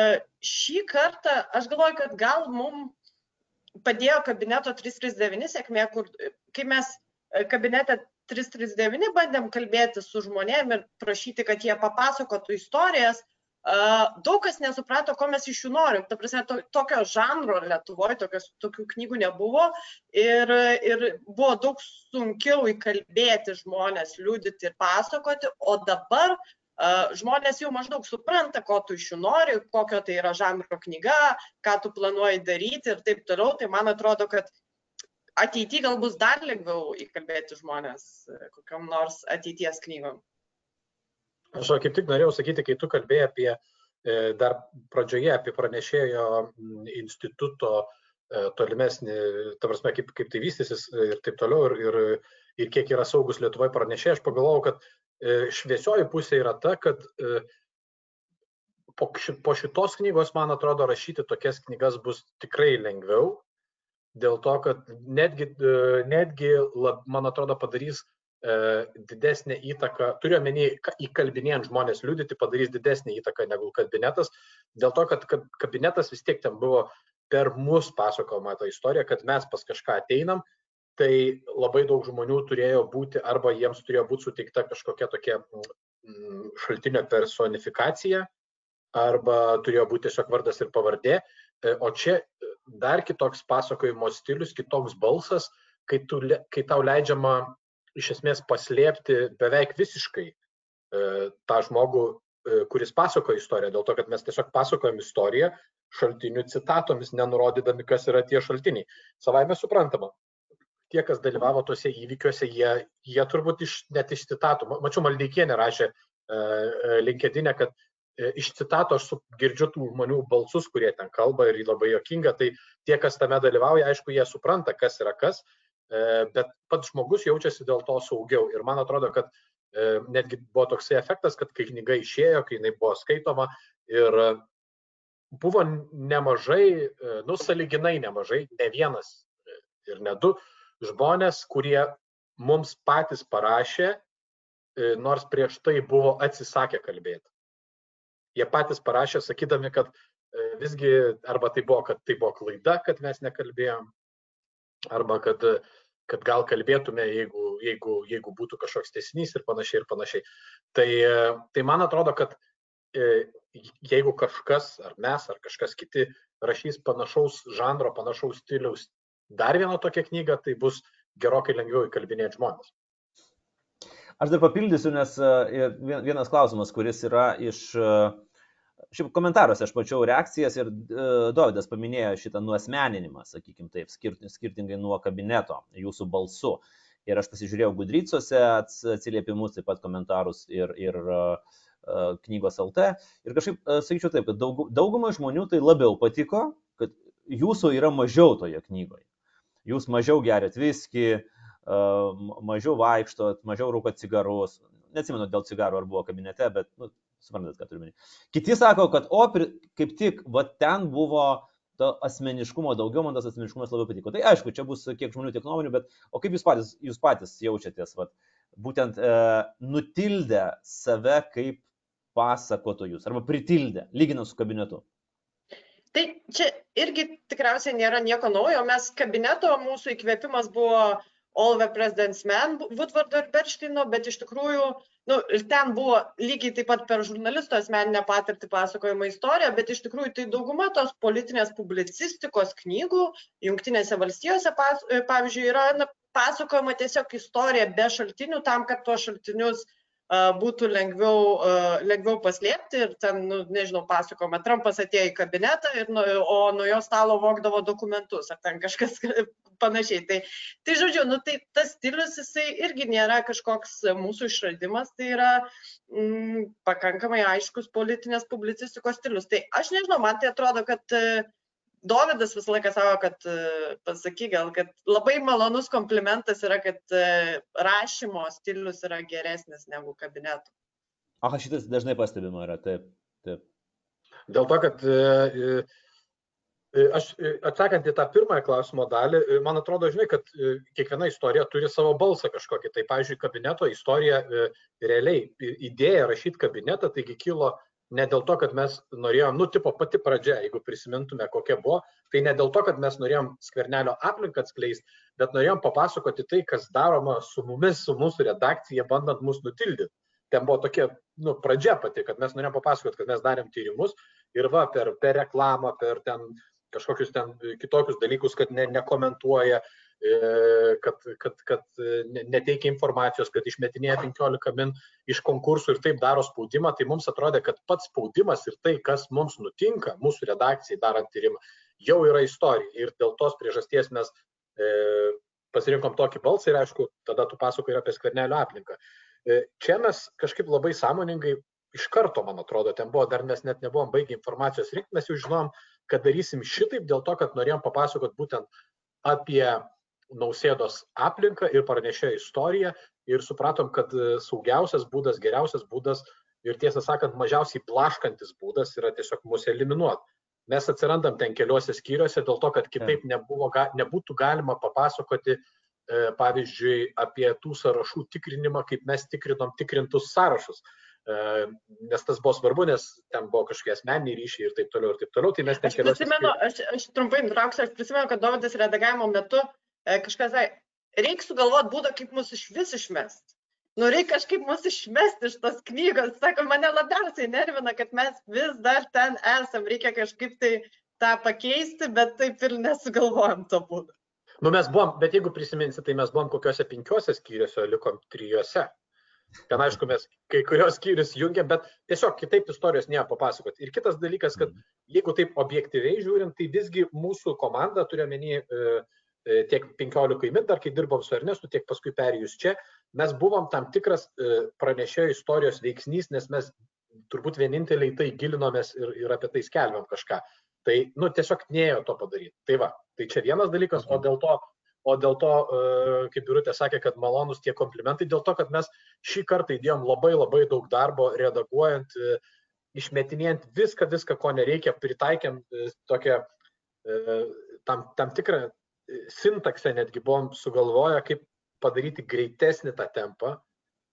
šį kartą aš galvoju, kad gal mums padėjo kabineto 339 sėkmė, kur kai mes kabinete 339 bandėm kalbėti su žmonėm ir prašyti, kad jie papasakotų istorijas, daug kas nesuprato, ko mes iš jų norim. Ta prasme, to, tokio žanro Lietuvoje, tokios, tokių knygų nebuvo ir, ir buvo daug sunkiau įkalbėti žmonės, liūdyti ir pasakoti, o dabar uh, žmonės jau maždaug supranta, ko tu iš jų nori, kokio tai yra žanro knyga, ką tu planuoji daryti ir taip toliau. Tai man atrodo, kad ateityje gal bus dar lengviau įkalbėti žmonės kokiam nors ateities knygom. Aš kaip tik norėjau sakyti, kai tu kalbėjai apie e, dar pradžioje apie pranešėjo instituto e, tolimesnį, ta prasme, kaip, kaip tai vystysis ir taip toliau, ir, ir, ir kiek yra saugus Lietuvoje pranešėjai, aš pagalvojau, kad e, šviesioji pusė yra ta, kad po, šitos knygos, man atrodo, rašyti tokias knygas bus tikrai lengviau, dėl to, kad netgi, netgi man atrodo, padarys didesnė įtaka, turiu omeny, įkalbinėjant žmonės liudyti, padarys didesnį įtaką negu kabinetas, dėl to, kad kabinetas vis tiek ten buvo per mus pasakojama ta istorija, kad mes pas kažką ateinam, tai labai daug žmonių turėjo būti arba jiems turėjo būti suteikta kažkokia tokia mm, šaltinio personifikacija, arba turėjo būti tiesiog vardas ir pavardė, e, o čia dar kitoks pasakojimo stilius, kitoks balsas, kai, tu, kai tau leidžiama iš esmės paslėpti beveik visiškai e, tą žmogų, e, kuris pasakoja istoriją, dėl to, kad mes tiesiog pasakojam istoriją šaltinių citatomis, nenurodydami, kas yra tie šaltiniai. Savai mes suprantama, tie, kas dalyvavo tuose įvykiuose, jie, jie turbūt iš, net iš citatų, mačiau, Maldeikienė rašė e, e linkedinė, kad e, iš citato aš girdžiu tų žmonių balsus, kurie ten kalba ir labai jokinga, tai tie, kas tame dalyvauja, aišku, jie supranta, kas yra kas, bet pats žmogus jaučiasi dėl to saugiau. Ir man atrodo, kad e, netgi buvo toksai efektas, kad kai knyga išėjo, kai jinai buvo skaitoma ir buvo nemažai, e, nu, saliginai nemažai, ne vienas ir ne du žmonės, kurie mums patys parašė, nors prieš tai buvo atsisakę kalbėti. Jie patys parašė, sakydami, kad visgi arba tai buvo, kad tai buvo klaida, kad mes nekalbėjom, arba kad uh, kad gal kalbėtume, jeigu, jeigu, jeigu būtų kažkoks tesinys ir panašiai ir panašiai. Tai, tai man atrodo, kad e, jeigu kažkas, ar mes, ar kažkas kiti rašys panašaus žanro, panašaus stiliaus dar vieną tokią knygą, tai bus gerokai lengviau įkalbinėti žmonės. Aš dar papildysiu, nes e, vienas klausimas, kuris yra iš uh, Šiaip komentaruose aš mačiau reakcijas ir e, Dovydas paminėjo šitą nuosmeninimą, sakykim taip, skirtingai nuo kabineto, jūsų balsu. Ir aš pasižiūrėjau Gudrycose atsiliepimus, taip pat komentarus ir, ir uh, knygos LT. Ir kažkaip uh, sakyčiau taip, kad daug, daugumai žmonių tai labiau patiko, kad jūsų yra mažiau toje knygoje. Jūs mažiau geriat viskį, uh, mažiau vaikštot, mažiau rūkot cigarus. Neatsimenu dėl cigarų ar buvo kabinete, bet nu, Suprantat, ką turiu minėti. Kiti sako, kad o, kaip tik, va ten buvo to asmeniškumo daugiau, man tas asmeniškumas labiau patiko. Tai aišku, čia bus kiek žmonių, tiek nuomonių, bet o kaip jūs patys, jūs patys jaučiatės, va, būtent e, nutildę save kaip pasakotojus arba pritildę, lyginant su kabinetu? Tai čia irgi tikriausiai nėra nieko naujo, mes kabineto mūsų įkvėpimas buvo All the President's Men, Woodwardo ir Berštino, bet iš tikrųjų nu, ir ten buvo lygiai taip pat per žurnalisto asmeninę patirtį pasakojama istorija, bet iš tikrųjų tai dauguma tos politinės publicistikos knygų Junktinėse valstijose, pas, pavyzdžiui, yra na, pasakojama tiesiog istorija be šaltinių tam, kad tuos šaltinius būtų lengviau, lengviau paslėpti ir ten, nu, nežinau, pasakoma, Trumpas atėjo į kabinetą, ir, nu, o nuo jo stalo vokdavo dokumentus ar ten kažkas panašiai. Tai, tai žodžiu, nu, tai tas stilius jisai irgi nėra kažkoks mūsų išradimas, tai yra mm, pakankamai aiškus politinės publicistikos stilius. Tai aš nežinau, man tai atrodo, kad Dovydas visą laiką savo, kad pasaky gal, kad labai malonus komplimentas yra, kad rašymo stilius yra geresnis negu kabinetų. Aha, šitas dažnai pastebima yra, taip. taip. Dėl to, kad aš atsakant į tą pirmąją klausimo dalį, man atrodo, žinai, kad kiekviena istorija turi savo balsą kažkokį. Tai, pavyzdžiui, kabineto istorija realiai idėja rašyti kabinetą, taigi kilo ne dėl to, kad mes norėjom, nu, tipo pati pradžia, jeigu prisimintume, kokia buvo, tai ne dėl to, kad mes norėjom skvernelio aplinką atskleisti, bet norėjom papasakoti tai, kas daroma su mumis, su mūsų redakcija, bandant mus nutildyti. Ten buvo tokia, nu, pradžia pati, kad mes norėjom papasakoti, kad mes darėm tyrimus ir va, per, per reklamą, per ten kažkokius ten kitokius dalykus, kad ne, nekomentuoja, kad, kad, kad neteikia informacijos, kad išmetinėja 15 min iš konkursų ir taip daro spaudimą, tai mums atrodė, kad pats spaudimas ir tai, kas mums nutinka, mūsų redakcijai darant tyrimą, jau yra istorija. Ir dėl tos priežasties mes e, pasirinkom tokį balsą ir aišku, tada tu pasakoji apie skvernelio aplinką. E, čia mes kažkaip labai sąmoningai iš karto, man atrodo, ten buvo, dar mes net nebuvom baigę informacijos rinkti, mes jau žinom, kad darysim šitaip dėl to, kad norėjom papasakot būtent apie nausėdos aplinką ir pranešė istoriją ir supratom, kad e, saugiausias būdas, geriausias būdas ir tiesą sakant, mažiausiai blaškantis būdas yra tiesiog mūsų eliminuoti. Mes atsirandam ten keliuose skyriuose dėl to, kad kitaip nebuvo, nebūtų galima papasakoti, e, pavyzdžiui, apie tų sąrašų tikrinimą, kaip mes tikrinom tikrintus sąrašus. E, nes tas buvo svarbu, nes ten buvo kažkokie asmeniniai ryšiai ir taip toliau ir taip toliau. Tai mes ten. Aš prisimenu, aš, aš trumpai nutrauksiu, aš prisimenu, kad Dovydas redagavimo metu kažkas sakė, reikia sugalvoti būdą, kaip mus iš vis išmesti. Nu, reikia kažkaip mus išmesti iš tos knygos. Sako, mane labiausiai nervina, kad mes vis dar ten esam. Reikia kažkaip tai tą pakeisti, bet taip ir nesugalvojom to būdą. Nu, mes buvom, bet jeigu prisiminsi, tai mes buvom kokiuose penkiuose skyriuose, likom trijuose. Ten aišku, mes kai kurios skyrius jungiam, bet tiesiog kitaip istorijos nėra papasakoti. Ir kitas dalykas, kad mhm. jeigu taip objektyviai žiūrint, tai visgi mūsų komanda, turiu menį, e, E, tiek 15 min, dar kai dirbom su Ernestu, tiek paskui perėjus čia, mes buvom tam tikras e, pranešėjo istorijos veiksnys, nes mes turbūt vieninteliai tai gilinomės ir, ir apie tai skelbiam kažką. Tai, nu, tiesiog neėjo to padaryti. Tai va, tai čia vienas dalykas, o dėl to, o dėl to, e, kaip Birutė sakė, kad malonus tie komplimentai, dėl to, kad mes šį kartą įdėjom labai labai daug darbo redaguojant, išmetinėjant viską, viską, ko nereikia, pritaikėm tokią tam, tam tikrą sintaksę netgi buvom sugalvoję, kaip padaryti greitesnį tą tempą,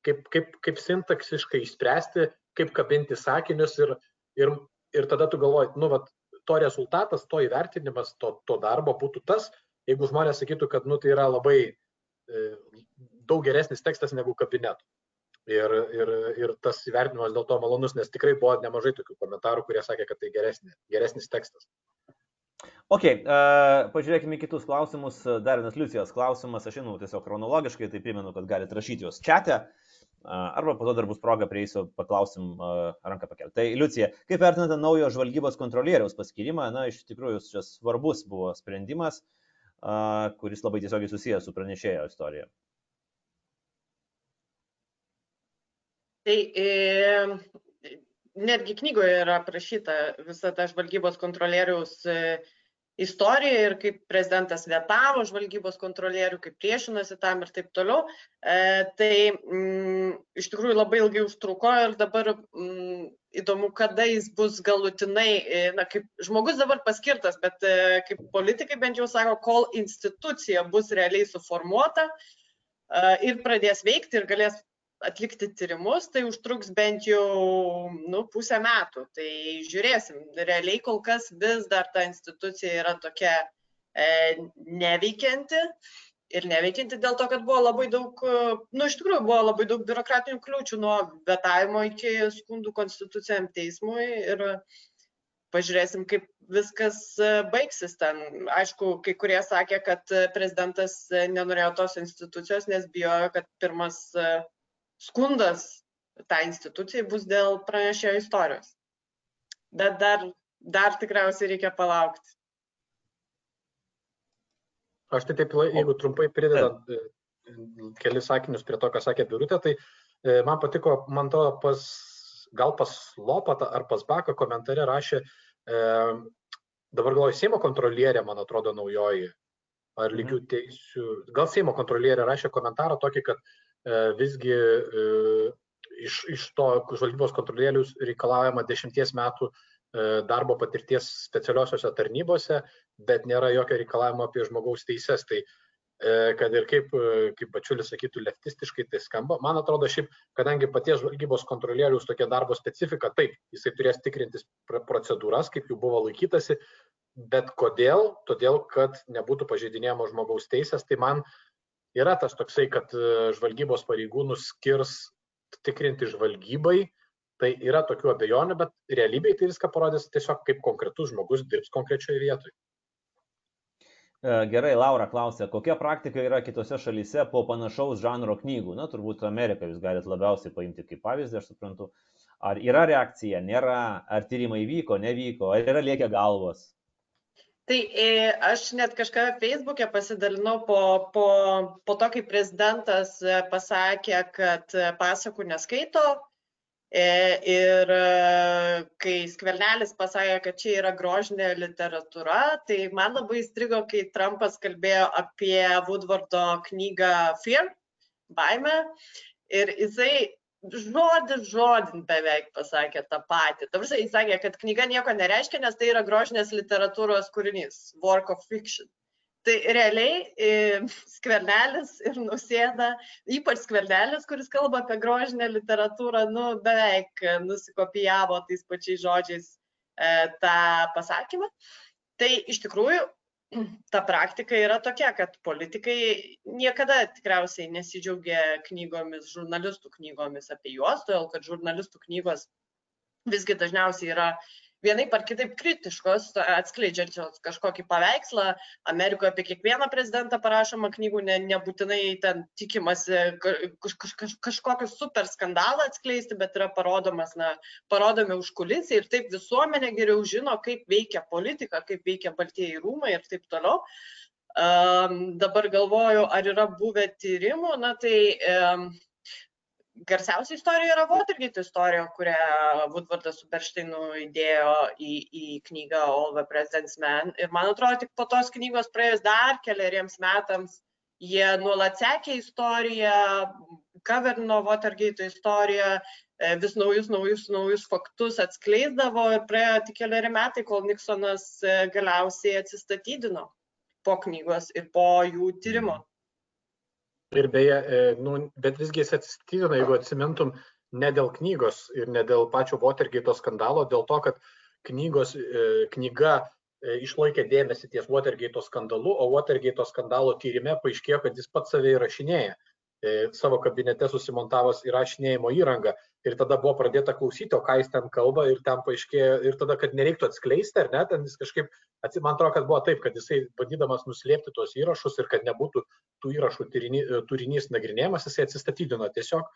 kaip, kaip, kaip sintaksiškai išspręsti, kaip kabinti sakinius ir, ir, ir tada tu galvoji, nu, vat, to rezultatas, to įvertinimas, to, to darbo būtų tas, jeigu žmonės sakytų, kad, nu, tai yra labai e, daug geresnis tekstas negu kabinetų. Ir, ir, ir tas įvertinimas dėl to malonus, nes tikrai buvo nemažai tokių komentarų, kurie sakė, kad tai geresnis, geresnis tekstas. Ok, uh, pažiūrėkime kitus klausimus. Dar vienas Liucijos klausimas, aš žinau tiesiog chronologiškai, tai primenu, kad galite rašyti juos čia. Uh, arba po to dar bus proga prieisiu, paklausim uh, ranką pakelti. Tai Liucija, kaip vertinate naujo žvalgybos kontrolieriaus paskirimą? Na, iš tikrųjų, šis svarbus buvo sprendimas, uh, kuris labai tiesiogiai susijęs su pranešėjo istorija. Tai e, netgi knygoje yra aprašyta visa ta žvalgybos kontrolieriaus e, istorija ir kaip prezidentas vetavo žvalgybos kontrolierių, kaip priešinosi tam ir taip toliau. E, tai mm, iš tikrųjų labai ilgai užtruko ir dabar mm, įdomu, kada jis bus galutinai, e, na, kaip žmogus dabar paskirtas, bet e, kaip politikai bent jau sako, kol institucija bus realiai suformuota e, ir pradės veikti ir galės atlikti tyrimus, tai užtruks bent jau nu, pusę metų. Tai žiūrėsim. Realiai kol kas vis dar ta institucija yra tokia e, neveikianti. Ir neveikianti dėl to, kad buvo labai daug, nu iš tikrųjų buvo labai daug biurokratinių kliūčių nuo vetavimo iki skundų konstitucijam teismui ir pažiūrėsim, kaip viskas baigsis ten. Aišku, kai kurie sakė, kad prezidentas nenorėjo tos institucijos, nes bijojo, kad pirmas skundas tai institucijai bus dėl pranešėjo istorijos. Bet dar, dar tikriausiai reikia palaukti. Aš tai taip, jeigu trumpai pridedant kelis sakinius prie to, ką sakė Birutė, tai e, man patiko, man to pas, gal pas Lopatą ar pas Baką komentare rašė, e, dabar galvoju, Seimo kontrolierė, man atrodo, naujoji, ar lygių mhm. teisių, gal Seimo kontrolierė rašė komentarą tokį, kad visgi e, iš, iš to žvalgybos kontrolierius reikalaujama dešimties metų e, darbo patirties specialiosiuose tarnybose, bet nėra jokio reikalavimo apie žmogaus teises. Tai kad ir kaip, kaip pačiulis sakytų, leftistiškai tai skamba. Man atrodo, šiaip, kadangi paties žvalgybos kontrolierius tokia darbo specifika, taip, jisai turės tikrintis procedūras, kaip jų buvo laikytasi, bet kodėl? Todėl, kad nebūtų pažeidinėjamos žmogaus teisės, tai man yra tas toksai, kad žvalgybos pareigūnus skirs tikrinti žvalgybai, tai yra tokių abejonių, bet realybėje tai viską parodys tiesiog kaip konkretus žmogus dirbs konkrečioje vietoje. E, gerai, Laura klausė, kokia praktika yra kitose šalyse po panašaus žanro knygų? Na, turbūt Ameriką jūs galite labiausiai paimti kaip pavyzdį, aš suprantu. Ar yra reakcija, nėra, ar tyrimai vyko, nevyko, ar yra liekia galvos? Tai e, aš net kažką Facebook'e pasidalinau po, po, po to, kai prezidentas e, pasakė, kad pasakų neskaito, E, ir e, kai Skvernelis pasakė, kad čia yra grožinė literatūra, tai man labai įstrigo, kai Trumpas kalbėjo apie Woodwardo knygą Fear, baime. Ir jisai žodis žodin beveik pasakė tą patį. Tarsi jis sakė, kad knyga nieko nereiškia, nes tai yra grožinės literatūros kūrinys, work of fiction. Tai realiai e, skvernelis ir nusėda, ypač skvernelis, kuris kalba apie grožinę literatūrą, nu, beveik nusikopijavo tais pačiais žodžiais e, tą pasakymą. Tai iš tikrųjų ta praktika yra tokia, kad politikai niekada tikriausiai nesidžiaugia knygomis, žurnalistų knygomis apie juos, todėl kad žurnalistų knygos visgi dažniausiai yra vienaip ar kitaip kritiškos, atskleidžiančios kažkokį paveikslą. Amerikoje apie kiekvieną prezidentą parašoma knygų, ne, nebūtinai ten tikimasi kaž, kaž, kaž, kažkokį super skandalą atskleisti, bet yra parodomas, na, parodomi užkulisiai ir taip visuomenė geriau žino, kaip veikia politika, kaip veikia baltieji rūmai ir taip toliau. Um, dabar galvoju, ar yra buvę tyrimų, na tai um, garsiausia istorija yra Watergate istorija, kurią Woodwardas su Beršteinu įdėjo į, į knygą All the President's Men. Ir man atrodo, tik po tos knygos praėjus dar keliariems metams jie nuolat sekė istoriją, kaverino Watergate istoriją, e, vis naujus, naujus, naujus faktus atskleisdavo ir praėjo tik keliari metai, kol Nixonas e, galiausiai atsistatydino po knygos ir po jų tyrimo. Ir beje, e, nu, bet visgi jis atsistatydino, jeigu atsimintum, ne dėl knygos ir ne dėl pačio Watergate skandalo, dėl to, kad knygos, e, knyga e, išlaikė dėmesį ties Watergate skandalu, o Watergate skandalo tyrime paaiškėjo, kad jis pats save įrašinėja. Savo kabinete susimontavęs įrašinėjimo įrangą ir tada buvo pradėta klausyti, o ką jis ten kalba ir ten paaiškėjo, ir tada, kad nereiktų atskleisti, ar ne, ten jis kažkaip, man atrodo, kad buvo taip, kad jisai bandydamas nuslėpti tuos įrašus ir kad nebūtų tų įrašų turinys nagrinėjimas, jisai atsistatydino tiesiog.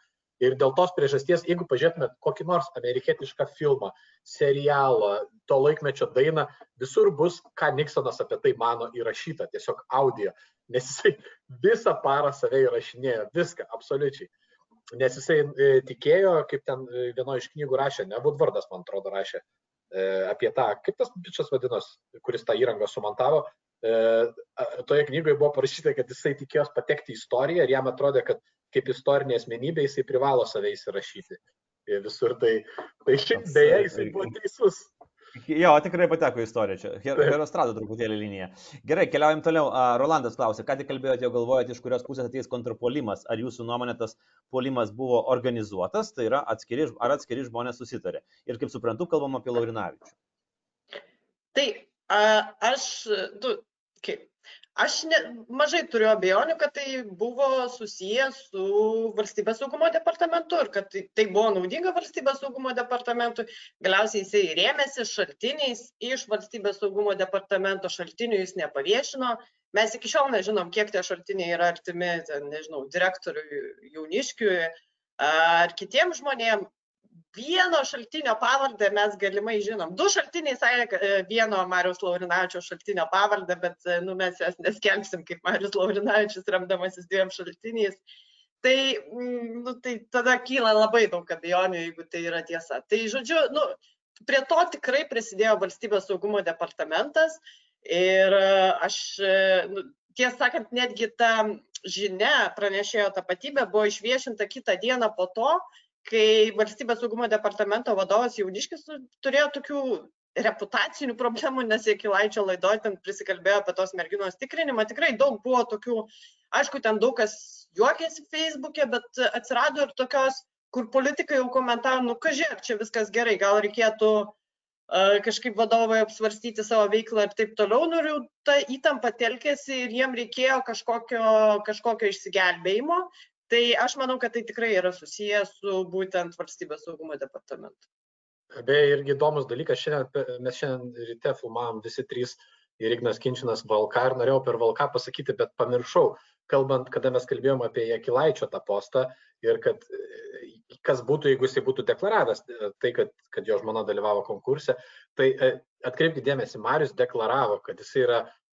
Ir dėl tos priežasties, jeigu pažiūrėtumėt kokį nors amerikietišką filmą, serialą, to laikmečio dainą, visur bus, ką Nixonas apie tai mano įrašyta, tiesiog audio, nes jisai visą parą save įrašinėjo, viską, absoliučiai nes jisai e, tikėjo, kaip ten e, vieno iš knygų rašė, ne Woodwardas, man atrodo, rašė e, apie tą, kaip tas bičias vadinos, kuris tą įrangą sumontavo. Toje knygoje buvo parašyta, kad jisai tikėjo patekti į istoriją ir jam atrodė, kad kaip istorinė asmenybė jisai privalo save įsirašyti visur. Tai, tai šiaip beje jisai buvo teisus. Jo, tikrai pateko į istoriją čia. Her Herostrado truputėlį linija. Gerai, keliaujam toliau. Rolandas klausė, ką tik kalbėjote, galvojate, iš kurios pusės ateis kontrpolimas. Ar jūsų nuomonė tas polimas buvo organizuotas, tai yra atskiri, ar atskiri žmonės susitarė. Ir kaip suprantu, kalbam apie Laurinavičių. Tai a, aš, tu, kaip, Aš ne, mažai turiu abejonių, kad tai buvo susiję su valstybės saugumo departamentu ir kad tai, buvo naudinga valstybės saugumo departamentui. Galiausiai jisai rėmėsi šaltiniais iš valstybės saugumo departamento šaltinių jis nepaviešino. Mes iki šiol nežinom, kiek tie šaltiniai yra artimi, nežinau, direktoriui Jauniškiui ar kitiems žmonėms vieno šaltinio pavardę mes galimai žinom. Du šaltiniai sakė e, vieno Marius Laurinavičiaus šaltinio pavardę, bet e, nu, mes jas neskelbsim kaip Marius Laurinavičius remdamasis dviem šaltiniais. Tai, mm, nu, tai tada kyla labai daug abejonių, jeigu tai yra tiesa. Tai žodžiu, nu, prie to tikrai prisidėjo valstybės saugumo departamentas ir e, aš, nu, tiesą sakant, netgi ta žinia pranešėjo tapatybė buvo išviešinta kitą dieną po to, kai valstybės saugumo departamento vadovas Jauniškis turėjo tokių reputacinių problemų, nes Jekilaičio laidoje ten prisikalbėjo apie tos merginos tikrinimą. Tikrai daug buvo tokių, aišku, ten daug kas juokėsi Facebook'e, bet atsirado ir tokios, kur politikai jau komentavo, nu kažkai, čia viskas gerai, gal reikėtų uh, kažkaip vadovai apsvarstyti savo veiklą ir taip toliau. Nu, ir ta įtampa telkėsi ir jiem reikėjo kažkokio, kažkokio išsigelbėjimo. Tai aš manau, kad tai tikrai yra susijęs su būtent valstybės saugumo departamentu. Beje, irgi įdomus dalykas, šiandien, mes šiandien ryte filmavom visi trys ir Ignas Kinčinas Valka ir norėjau per Valką pasakyti, bet pamiršau, kalbant, kada mes kalbėjom apie Jekilaičio tą postą ir kad kas būtų, jeigu jisai būtų deklaravęs tai, kad, kad jo žmona dalyvavo konkurse, tai e, atkreipkite dėmesį, Marius deklaravo, kad jisai yra E,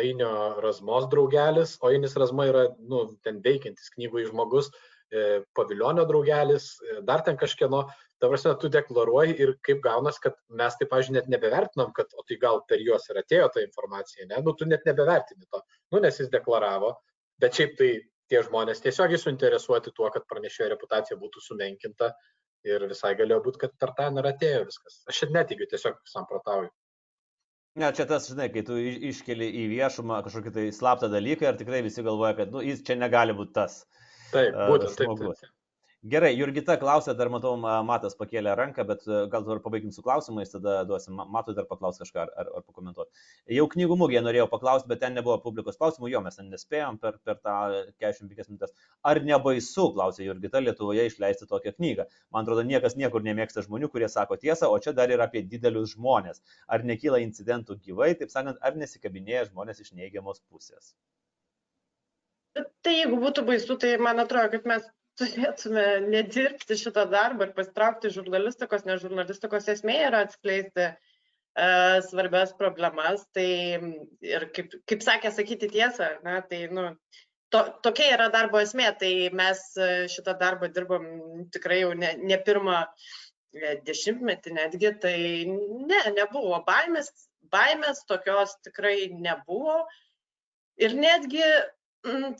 Ainio Razmos draugelis, o Ainis Razma yra, nu, ten veikiantis knygų žmogus, e, paviljonio draugelis, e, dar ten kažkieno, ta prasme, tu deklaruoji ir kaip gaunas, kad mes taip, pažiūrėjau, net nebevertinam, kad, o tai gal per juos ir atėjo ta informacija, ne, nu, tu net nebevertini to, nu, nes jis deklaravo, bet šiaip tai tie žmonės tiesiogiai suinteresuoti tuo, kad pranešėjo reputacija būtų sumenkinta ir visai galėjo būti, kad per ten ir atėjo viskas. Aš šit netikiu, tiesiog samprotauju. Ne, čia tas, žinai, kai tu iškeli į viešumą kažkokį tai slaptą dalyką ir tikrai visi galvoja, kad nu, jis čia negali būti tas. Taip, būtent taip. taip, taip. Gerai, Jurgita klausė, dar matau, Matas pakėlė ranką, bet e, gal dabar pabaigim su klausimais, tada duosim Matui dar paklaus kažką ar, ar, ar pakomentuoti. Jau knygų mūgėje norėjau paklausti, bet ten nebuvo publikos klausimų, jo mes ten nespėjom per, per tą 45 minutės. Ar nebaisu, klausė Jurgita, Lietuvoje išleisti tokią knygą? Man atrodo, niekas niekur nemėgsta žmonių, kurie sako tiesą, o čia dar yra apie didelius žmonės. Ar nekyla incidentų gyvai, taip sakant, ar nesikabinėja žmonės iš neigiamos pusės? Tai jeigu būtų baisu, tai man atrodo, kad mes turėtume nedirbti šitą darbą ir pasitraukti žurnalistikos, nes žurnalistikos esmė yra atskleisti uh, svarbias problemas. Tai ir kaip, kaip sakė, sakyti tiesą, na, tai nu, to, tokia yra darbo esmė. Tai mes e, šitą darbą dirbam tikrai jau ne, ne pirmą e, dešimtmetį netgi, tai ne, nebuvo baimės, baimės tokios tikrai nebuvo. Ir netgi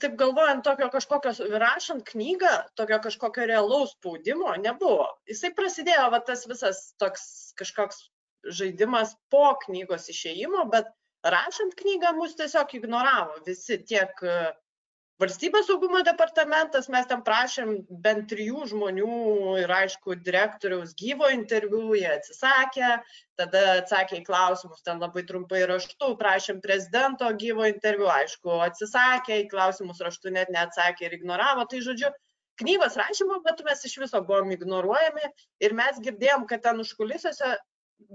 taip galvojant, tokio kažkokio, rašant knygą, tokio kažkokio realaus spaudimo nebuvo. Jisai prasidėjo, va tas visas toks kažkoks žaidimas po knygos išėjimo, bet rašant knygą mus tiesiog ignoravo visi tiek valstybės saugumo departamentas, mes ten prašėm bent trijų žmonių ir aišku, direktoriaus gyvo interviu, jie atsisakė, tada atsakė į klausimus, ten labai trumpai raštu, prašėm prezidento gyvo interviu, aišku, atsisakė, į klausimus raštu net neatsakė ir ignoravo, tai žodžiu, knygos rašymo metu mes iš viso buvom ignoruojami ir mes girdėjom, kad ten užkulisiuose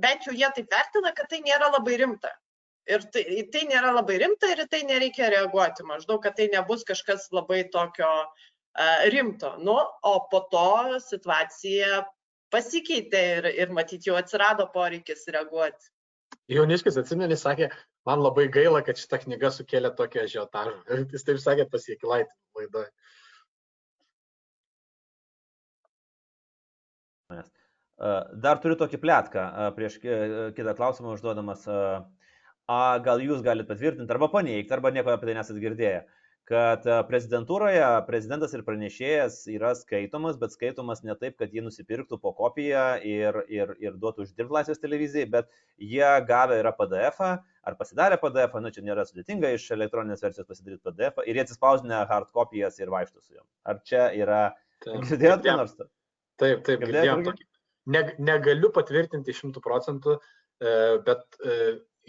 bent jau jie taip vertina, kad tai nėra labai rimta. Ir tai, tai nėra labai rimta ir tai nereikia reaguoti. Maždaug, kad tai nebus kažkas labai tokio uh, rimto. Nu, o po to situacija pasikeitė ir, ir matyt jau atsirado poreikis reaguoti. Jauniškis atsimeni, sakė, man labai gaila, kad šita knyga sukėlė tokią žiotažą. Jis taip sakė pasiekilaitį laidoje. Dar turiu tokį plėtką prieš kitą klausimą užduodamas. Uh, a, gal jūs galite patvirtinti arba paneigti, arba nieko apie tai nesat girdėję, kad prezidentūroje prezidentas ir pranešėjas yra skaitomas, bet skaitomas ne taip, kad jį nusipirktų po kopiją ir, ir, ir duotų uždirbti laisvės televizijai, bet jie gavę yra PDF ar pasidarė PDF, nu čia nėra sudėtinga iš elektroninės versijos pasidaryti PDF ir jie atsispausdina hard kopijas ir vaikšto su juom. Ar čia yra... Girdėjot ką nors? Taip, taip, girdėjom. Ne, negaliu patvirtinti šimtų procentų, e, bet e,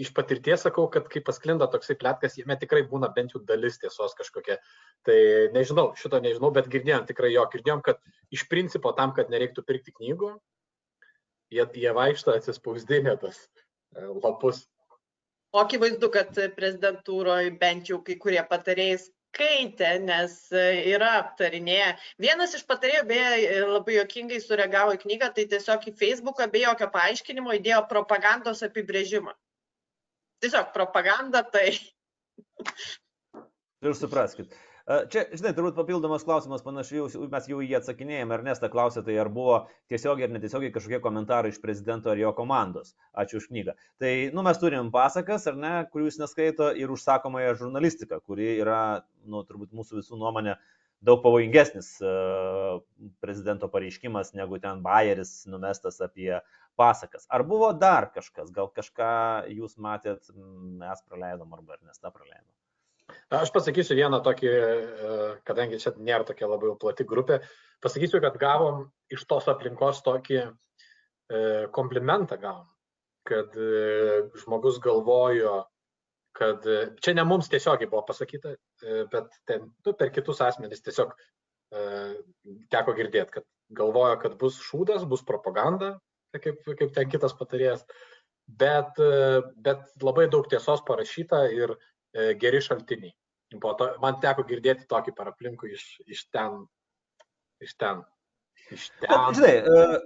iš patirties sakau, kad kai pasklinda toksai plėtkas, jame tikrai būna bent jau dalis tiesos kažkokia. Tai nežinau, šito nežinau, bet girdėjom tikrai jo, girdėjom, kad iš principo tam, kad nereiktų pirkti knygų, jie, jie vaikšto atsispausdinę tas e, lapus. O akivaizdu, kad prezidentūroje bent jau kai kurie patarėjai skaitė, nes e, yra aptarinėję. Vienas iš patarėjų, beje, labai jokingai sureagavo į knygą, tai tiesiog į Facebooką be jokio paaiškinimo įdėjo propagandos apibrėžimą tiesiog propaganda, tai. Ir supraskit. Čia, žinai, turbūt papildomas klausimas, panašiai, mes jau jį atsakinėjame, Ernesta klausė, tai ar buvo tiesiogiai ar netiesiogiai kažkokie komentarai iš prezidento ar jo komandos. Ačiū už knygą. Tai, nu, mes turim pasakas, ar ne, kurių jūs neskaito, ir užsakomąją žurnalistiką, kuri yra, nu, turbūt mūsų visų nuomonė daug pavojingesnis prezidento pareiškimas, negu ten Bayeris numestas apie pasakas. Ar buvo dar kažkas, gal kažką jūs matėt, mes praleidom arba ar nesta praleidom? Aš pasakysiu vieną tokį, e, kadangi čia nėra tokia labai plati grupė, pasakysiu, kad gavom iš tos aplinkos tokį e, komplimentą gavom, kad e, žmogus galvojo, kad čia ne mums tiesiogiai buvo pasakyta, bet ten, nu, per kitus asmenys tiesiog teko girdėti, kad galvojo, kad bus šūdas, bus propaganda, kaip, kaip ten kitas patarėjas, bet, bet labai daug tiesos parašyta ir E, geri šaltiniai. To, man teko girdėti tokį per aplinkų iš, iš ten. Iš ten. Iš ten. Bet, žinai, uh,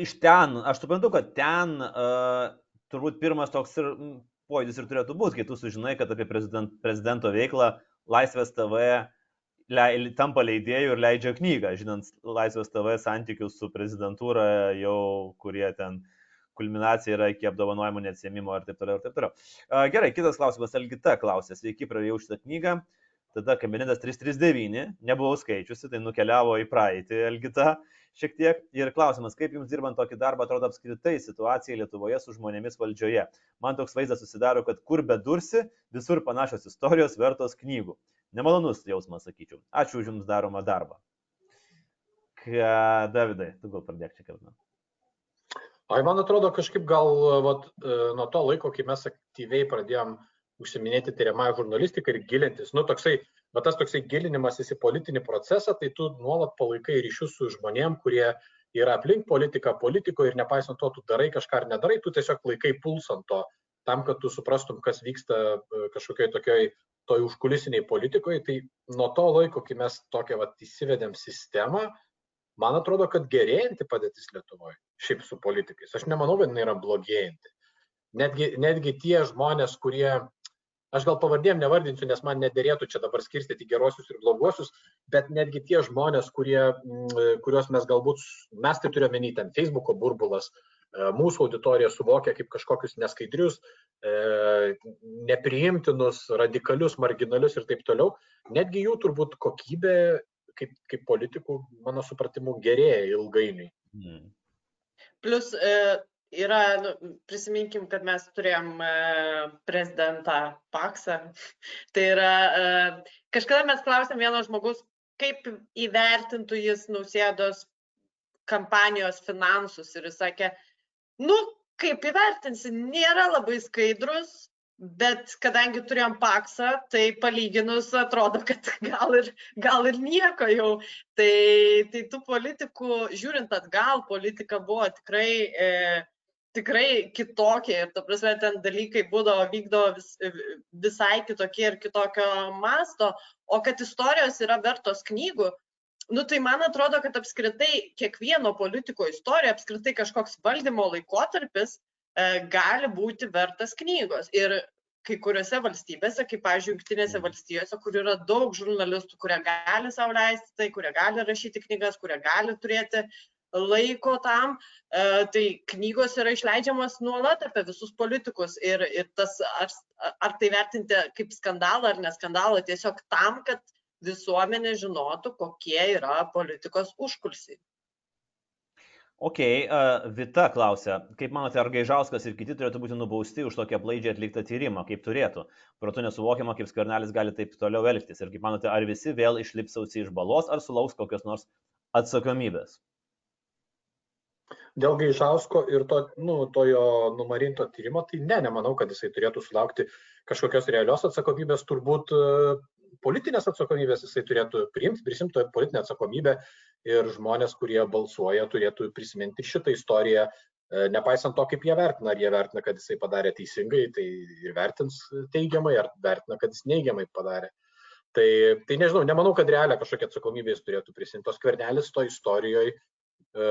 iš ten, aš suprantu, kad ten uh, turbūt pirmas toks ir pojūtis ir turėtų būti, kai tu sužinai, kad apie prezident, prezidento veiklą Laisvės TV le, tampa leidėjų ir leidžia knygą, žinant Laisvės TV santykius su prezidentūra jau, kurie ten kulminacija yra iki apdovanojimų neatsiemimo ir taip toliau ir taip toliau. Gerai, kitas klausimas. Elgita klausė, sveiki, pradėjau šitą knygą. Tada kabinetas 339, nebuvau skaičiusi, tai nukeliavo į praeitį Elgita šiek tiek. Ir klausimas, kaip jums dirbant tokį darbą atrodo apskritai situacija Lietuvoje su žmonėmis valdžioje. Man toks vaizdas susidaro, kad kur bedursi, visur panašios istorijos vertos knygų. Nemalonus jausmas, sakyčiau. Ačiū už jums daromą darbą. Ką, Davidai, tu gal pradėk čia kalbėti. Ai, man atrodo, kažkaip gal vat, e, nuo to laiko, kai mes aktyviai pradėjom užsiminėti tyriamąją žurnalistiką ir gilintis, nu toksai, bet tas toksai gilinimasis į politinį procesą, tai tu nuolat palaikai ryšius su žmonėm, kurie yra aplink politiką, politikoje ir nepaisant to, tu darai kažką ar nedarai, tu tiesiog laikai pulsant to, tam, kad tu suprastum, kas vyksta e, kažkokioj tokioj toj užkulisiniai politikoje, tai nuo to laiko, kai mes tokią vat, įsivedėm sistemą, man atrodo, kad gerėjanti padėtis Lietuvoje, šiaip su politikais. Aš nemanau, kad jinai yra blogėjanti. Netgi, netgi tie žmonės, kurie, aš gal pavardėm nevardinsiu, nes man nedėrėtų čia dabar skirstyti gerosius ir bloguosius, bet netgi tie žmonės, kurie, mm, kuriuos mes galbūt, mes tai turime menį, ten Facebook'o burbulas, e, mūsų auditorija suvokia kaip kažkokius neskaidrius, e, nepriimtinus, radikalius, marginalius ir taip toliau, netgi jų turbūt kokybė kaip, kaip politikų, mano supratimu, gerėja ilgainiui. Mm. Plus e, yra, nu, prisiminkim, kad mes turėjom e, prezidentą Paksą. tai yra, e, kažkada mes klausėm vieno žmogus, kaip įvertintų jis nausėdos kampanijos finansus ir jis sakė, nu, kaip įvertinsi, nėra labai skaidrus, bet kadangi turėjom paksą, tai palyginus atrodo, kad gal ir, gal ir nieko jau. Tai, tai tų politikų, žiūrint atgal, politika buvo tikrai, e, tikrai kitokia ir, ta prasme, ten dalykai būdavo vykdavo vis, visai kitokie ir kitokio masto, o kad istorijos yra vertos knygų, Nu, tai man atrodo, kad apskritai kiekvieno politiko istorija, apskritai kažkoks valdymo laikotarpis E, gali būti vertas knygos. Ir kai kuriuose valstybėse, kaip, pavyzdžiui, Junktinėse valstijose, kur yra daug žurnalistų, kurie gali savo leisti tai, kurie gali rašyti knygas, kurie gali turėti laiko tam, e, tai knygos yra išleidžiamas nuolat apie visus politikus ir, ir tas, ar, ar tai vertinti kaip skandalą ar neskandalą, tiesiog tam, kad visuomenė žinotų, kokie yra politikos užkulsiai. Ok, uh, Vita klausia, kaip manote, ar Gaižauskas ir kiti turėtų būti nubausti už tokį aplaidžiai atliktą tyrimą, kaip turėtų? Protu nesuvokiama, kaip skvernelis gali taip toliau elgtis. Ir kaip manote, ar visi vėl išlipsausi iš balos, ar sulauks kokios nors atsakomybės? Dėl Gaižausko ir to, nu, to jo numarinto tyrimo, tai ne, nemanau, kad jisai turėtų sulaukti kažkokios realios atsakomybės. Turbūt politinės atsakomybės jisai turėtų priimti, prisimti politinę atsakomybę ir žmonės, kurie balsuoja, turėtų prisiminti šitą istoriją, e, nepaisant to, kaip jie vertina, ar jie vertina, kad jisai padarė teisingai, tai ir vertins teigiamai, ar vertina, kad jis neigiamai padarė. Tai, tai nežinau, nemanau, kad realią kažkokią atsakomybę jis turėtų prisimti. Tos kvernelis to istorijoje e,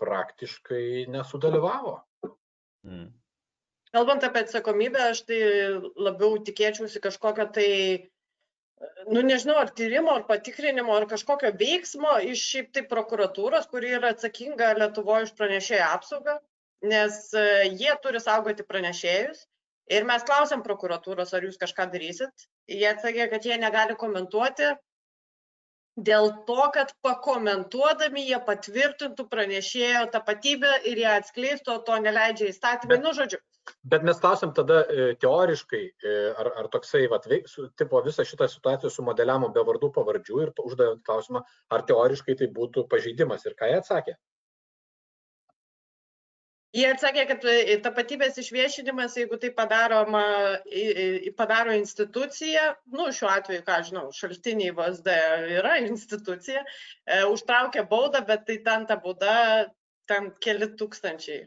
praktiškai nesudalyvavo. Mm. Kalbant apie atsakomybę, aš tai labiau tikėčiausi kažkokio tai nu nežinau, ar tyrimo, ar patikrinimo, ar kažkokio veiksmo iš šiaip tai prokuratūros, kuri yra atsakinga Lietuvoje už pranešėjų apsaugą, nes e, jie turi saugoti pranešėjus. Ir mes klausėm prokuratūros, ar jūs kažką darysit. Jie atsakė, kad jie negali komentuoti. Dėl to, kad pakomentuodami jie patvirtintų pranešėjo tapatybę ir ją atskleistų, o to neleidžia įstatymai. Nu, žodžiu, Bet mes klausim tada e, teoriškai, e, ar, ar toksai, vat, su, tipo, visą šitą situaciją sumodeliavom be vardų pavardžių ir uždavėm klausimą, ar teoriškai tai būtų pažeidimas. Ir ką jie atsakė? Jie atsakė, kad e, tapatybės išviešinimas, jeigu tai padaroma, padaro institucija, nu šiuo atveju, ką žinau, šaltiniai VSD yra institucija, e, užtraukia baudą, bet tai ten ta bauda, ten keli tūkstančiai.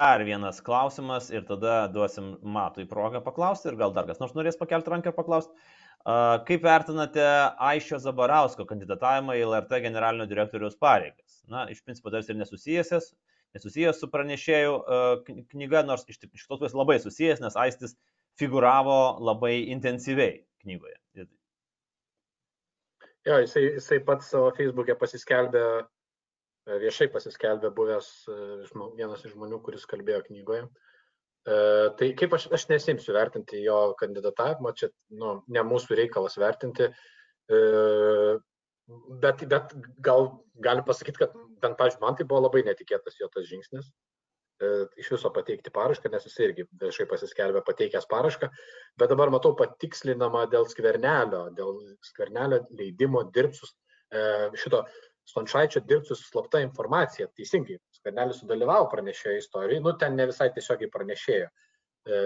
Dar vienas klausimas ir tada duosim Matui progą paklausti ir gal dar kas nors norės pakelti ranką ir paklausti. Kaip vertinate Aišio Zabarausko kandidatavimą į LRT generalinio direktoriaus pareigas? Na, iš principo tarsi ir nesusijęs, nesusijęs su pranešėjų knyga, nors iš iš kitos pusės labai susijęs, nes Aistis figuravo labai intensyviai knygoje. Jo, jisai, jisai pats savo Facebook'e pasiskelbė, viešai pasiskelbė buvęs e, vienas iš žmonių, kuris kalbėjo knygoje. E, tai kaip aš, aš nesimsiu vertinti jo kandidatavimo, čia nu, ne mūsų reikalas vertinti, e, bet, bet gal galim pasakyti, kad bent, pažiūrėjau, man tai buvo labai netikėtas jo tas žingsnis. E, iš viso pateikti parašką, nes jis irgi viešai pasiskelbė pateikęs parašką, bet dabar matau patikslinama dėl skvernelio, dėl skvernelio leidimo dirbti su e, šito Stončaičio dirbti su slapta informacija. Teisingai, skvernelis sudalyvavo pranešėjo istorijoje, nu ten ne visai tiesiogiai pranešėjo. E,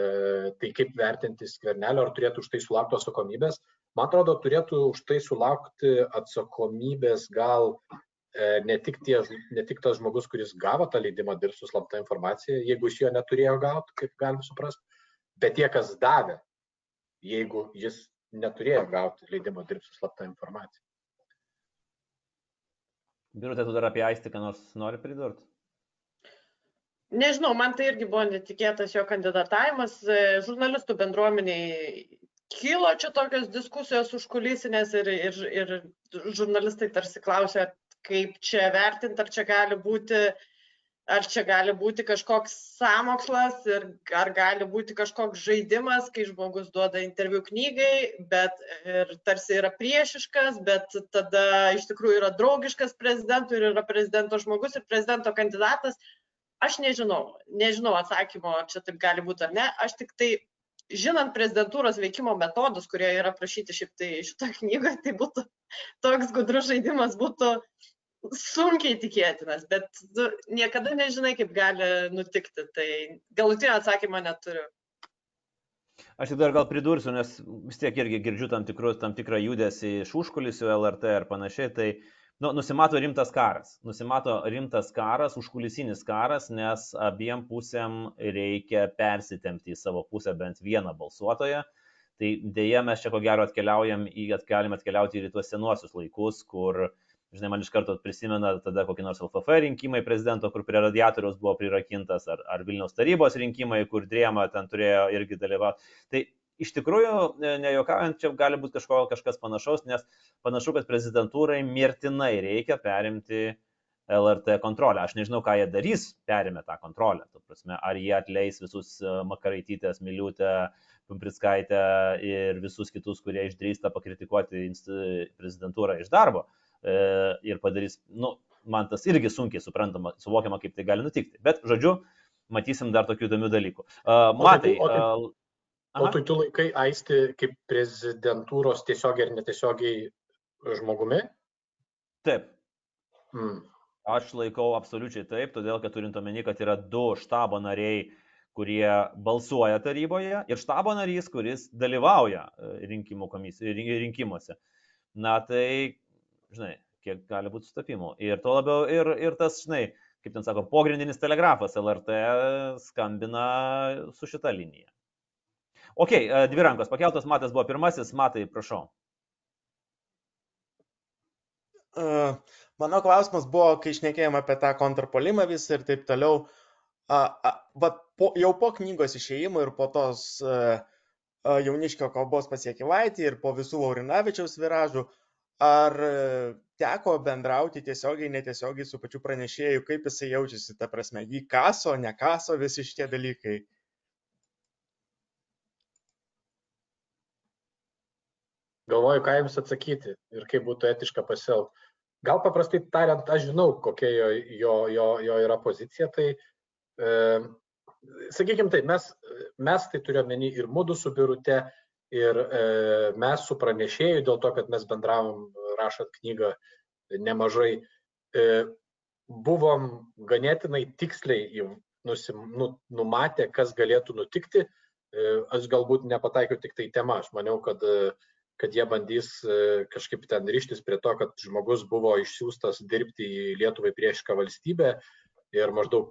tai kaip vertinti skvernelio, ar turėtų už tai sulaukti atsakomybės? Man atrodo, turėtų už tai sulaukti atsakomybės gal e, ne tik, tie, ne tik tas žmogus, kuris gavo tą leidimą dirbti su slapta informacija, jeigu jis jo neturėjo gauti, kaip galim suprasti, bet tie, kas davė, jeigu jis neturėjo gauti leidimo dirbti su slapta informacija. Birutė, tu dar apie Aistį, ką nors nori pridurti? Nežinau, man tai irgi buvo netikėtas jo kandidatavimas. E, Žurnalistų bendruomeniai kilo čia tokios diskusijos užkulisinės ir, ir, ir žurnalistai tarsi klausė, kaip čia vertinti, ar čia gali būti, ar čia gali būti kažkoks samokslas ir ar gali būti kažkoks žaidimas, kai žmogus duoda interviu knygai, bet ir tarsi yra priešiškas, bet tada iš tikrųjų yra draugiškas prezidentui ir yra prezidento žmogus ir prezidento kandidatas. Aš nežinau, nežinau atsakymo, ar čia taip gali būti ar ne. Aš tik tai, žinant prezidentūros veikimo metodus, kurie yra prašyti šiaip tai šito knygoje, tai būtų toks gudrus žaidimas, būtų sunkiai tikėtinas, bet tu niekada nežinai, kaip gali nutikti. Tai galutinio atsakymo neturiu. Aš tik dar gal pridursiu, nes vis tiek irgi girdžiu tam, tikrus, tam tikrą judesį iš užkulisių LRT ir panašiai, tai nu, nusimato rimtas karas. Nusimato rimtas karas, užkulisinis karas, nes abiem pusėm reikia persitempti į savo pusę bent vieną balsuotoją. Tai dėja mes čia ko gero atkeliaujam į, galime atkeliauti ir į tuos senuosius laikus, kur Žinai, man iš karto prisimena tada kokį nors LFF rinkimai prezidento, kur prie radiatoriaus buvo prirakintas, ar, ar Vilniaus tarybos rinkimai, kur Drėma ten turėjo irgi dalyvauti. Tai iš tikrųjų, nejuokaujant, čia gali būti kažko, kažkas panašaus, nes panašu, kad prezidentūrai mirtinai reikia perimti LRT kontrolę. Aš nežinau, ką jie darys, perimė tą kontrolę. Prasme, ar jie atleis visus Makaraitytės, Miliutę, Pumpriskaitę ir visus kitus, kurie išdrįsta pakritikuoti prezidentūrą iš darbo ir padarys, nu, man tas irgi sunkiai suprantama, suvokiama, kaip tai gali nutikti. Bet, žodžiu, matysim dar tokių įdomių dalykų. Uh, matai. O tai, o tai, o tai tu laikai aisti kaip prezidentūros tiesiogiai ir netiesiogiai žmogumi? Taip. Hmm. Aš laikau absoliučiai taip, todėl kad turint omeny, kad yra du štabo nariai, kurie balsuoja taryboje ir štabo narys, kuris dalyvauja rinkimų komisijų, rinkimuose. Na tai žinai, kiek gali būti sutapimų. Ir to labiau, ir, ir tas, žinai, kaip ten sako, pogrindinis telegrafas LRT skambina su šita linija. Ok, dvi rankos pakeltos, Matas buvo pirmasis, Matai, prašau. Uh, mano klausimas buvo, kai išnekėjome apie tą kontrpolimą visą ir taip toliau, uh, uh, va, po, jau po knygos išėjimo ir po tos uh, uh, jauniškio kalbos pasiekivaitį ir po visų Laurinavičiaus viražų, Ar teko bendrauti tiesiogiai, netiesiogiai su pačiu pranešėju, kaip jisai jaučiasi, ta prasme, jį kaso, nekaso visi šitie dalykai? Galvoju, ką jums atsakyti ir kaip būtų etiška pasielgti. Gal paprastai tariant, aš žinau, kokia jo, jo, jo, jo yra pozicija, tai e, sakykime taip, mes, mes tai turėjome ir mūdu su birute, ir e, mes su pranešėju, dėl to, kad mes bendravom rašant knygą nemažai, e, buvom ganėtinai tiksliai nusim, nu, numatę, kas galėtų nutikti. E, aš galbūt nepataikiau tik tai tema, aš maniau, kad e, kad jie bandys e, kažkaip ten ryštis prie to, kad žmogus buvo išsiųstas dirbti į Lietuvai priešišką valstybę ir maždaug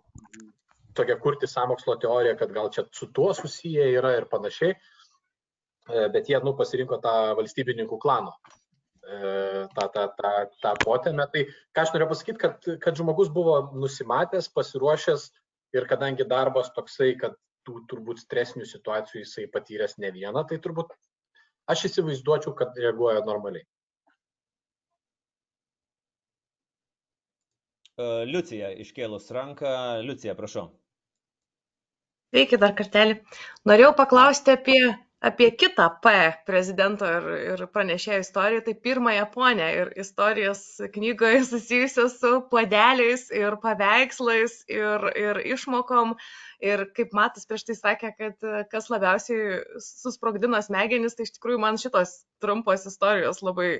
tokia kurti samokslo teoriją, kad gal čia su tuo susiję yra ir panašiai, e, bet jie, nu, pasirinko tą valstybininkų klano e, tą, tą, tą, tą potėmę. Tai ką aš noriu pasakyti, kad, kad žmogus buvo nusimatęs, pasiruošęs ir kadangi darbas toksai, kad tų turbūt stresinių situacijų jisai patyręs ne vieną, tai turbūt Aš įsivaizduočiau, kad reaguoja normaliai. E, Liucija iškėlus ranką. Liucija, prašau. Sveiki dar kartelį. Norėjau paklausti apie, apie kitą P prezidento ir, ir pranešėjo istoriją, tai pirmąją ponę ir istorijos knygoje susijusios su puodeliais ir paveikslais ir, ir išmokom. Ir kaip Matas prieš tai sakė, kad kas labiausiai susprogdino smegenis, tai iš tikrųjų man šitos trumpos istorijos labai,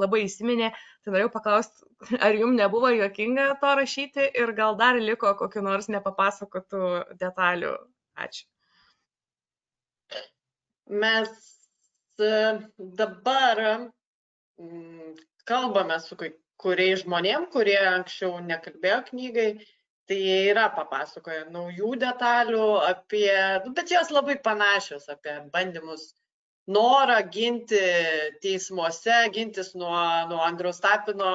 labai įsiminė. Tai norėjau paklausti, ar jums nebuvo juokinga to rašyti ir gal dar liko kokiu nors nepapasakotų detalių. Ačiū. Mes e, dabar mm, kalbame su kai kuriais žmonėm, kurie anksčiau nekalbėjo knygai. Tai jie yra papasakoję naujų detalių apie, nu, bet jos labai panašios apie bandymus norą ginti teismuose, gintis nuo, nuo Andriaus Tapino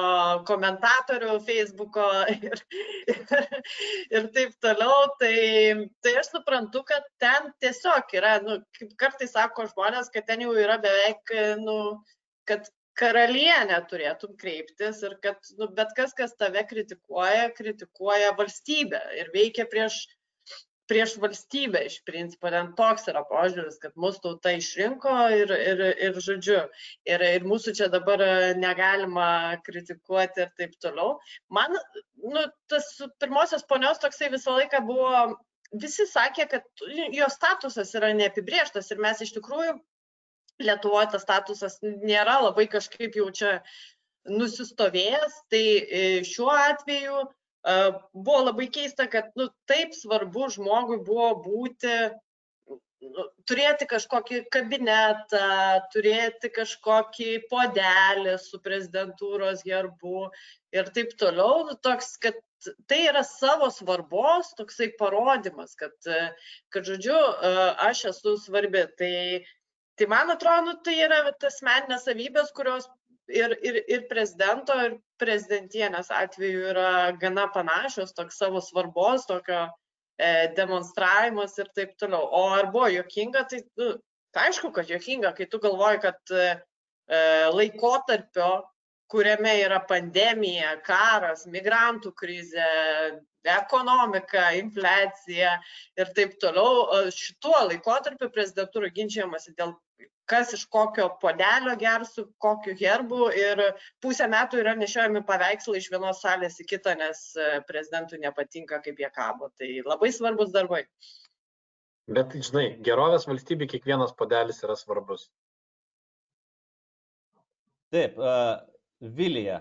komentatorių Facebooko ir, ir, ir taip toliau. Tai, tai aš suprantu, kad ten tiesiog yra, nu, kaip kartais sako žmonės, kad ten jau yra beveik, nu, kad karalienę turėtum kreiptis ir kad nu, bet kas, kas tave kritikuoja, kritikuoja valstybę ir veikia prieš, prieš valstybę iš principo. Ten toks yra požiūris, kad mūsų tauta išrinko ir, ir, ir žodžiu, ir, ir mūsų čia dabar negalima kritikuoti ir taip toliau. Man, nu, tas pirmosios ponios toksai visą laiką buvo visi sakė, kad jo statusas yra neapibrieštas ir mes iš tikrųjų Lietuvoje tas statusas nėra labai kažkaip jau čia nusistovėjęs, tai e, šiuo atveju e, buvo labai keista, kad nu, taip svarbu žmogui buvo būti, nu, turėti kažkokį kabinetą, turėti kažkokį podelį su prezidentūros gerbu ir taip toliau. Nu, toks, kad tai yra savo svarbos toksai parodimas, kad, kad žodžiu, aš esu svarbi. Tai Tai man atrodo, nu, tai yra tas meninės savybės, kurios ir, ir, ir prezidento, ir prezidentienės atveju yra gana panašios, toks savo svarbos, tokio e, demonstravimas ir taip toliau. O ar buvo jokinga, tai, nu, tai aišku, kad jokinga, kai tu galvoji, kad e, laikotarpio, kuriame yra pandemija, karas, migrantų krizė, ekonomika, infliacija ir taip toliau. Šituo laikotarpiu prezidentūra ginčiamasi dėl kas iš kokio podelio gers su kokiu herbu ir pusę metų yra nešiojami paveikslai iš vienos salės į kitą, nes e, prezidentui nepatinka, kaip jie kabo. Tai labai svarbus darbai. Bet, žinai, gerovės valstybė kiekvienas podelis yra svarbus. Taip, uh, Vilija,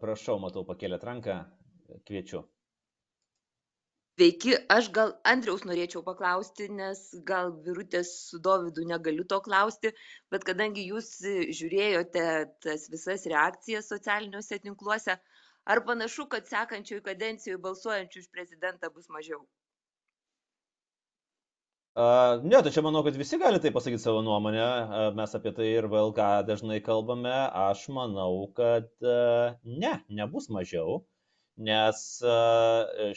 prašau, matau, pakėlėt ranką, kviečiu. Sveiki, aš gal Andriaus norėčiau paklausti, nes gal Virutės su Dovydu negaliu to klausti, bet kadangi jūs žiūrėjote tas visas reakcijas socialiniuose tinkluose, ar panašu, kad sekančioje kadencijoje balsuojančių už prezidentą bus mažiau? Uh, ne, tai čia manau, kad visi gali tai pasakyti savo nuomonę, uh, mes apie tai ir VLK dažnai kalbame, aš manau, kad uh, ne, nebus mažiau. Uh, nes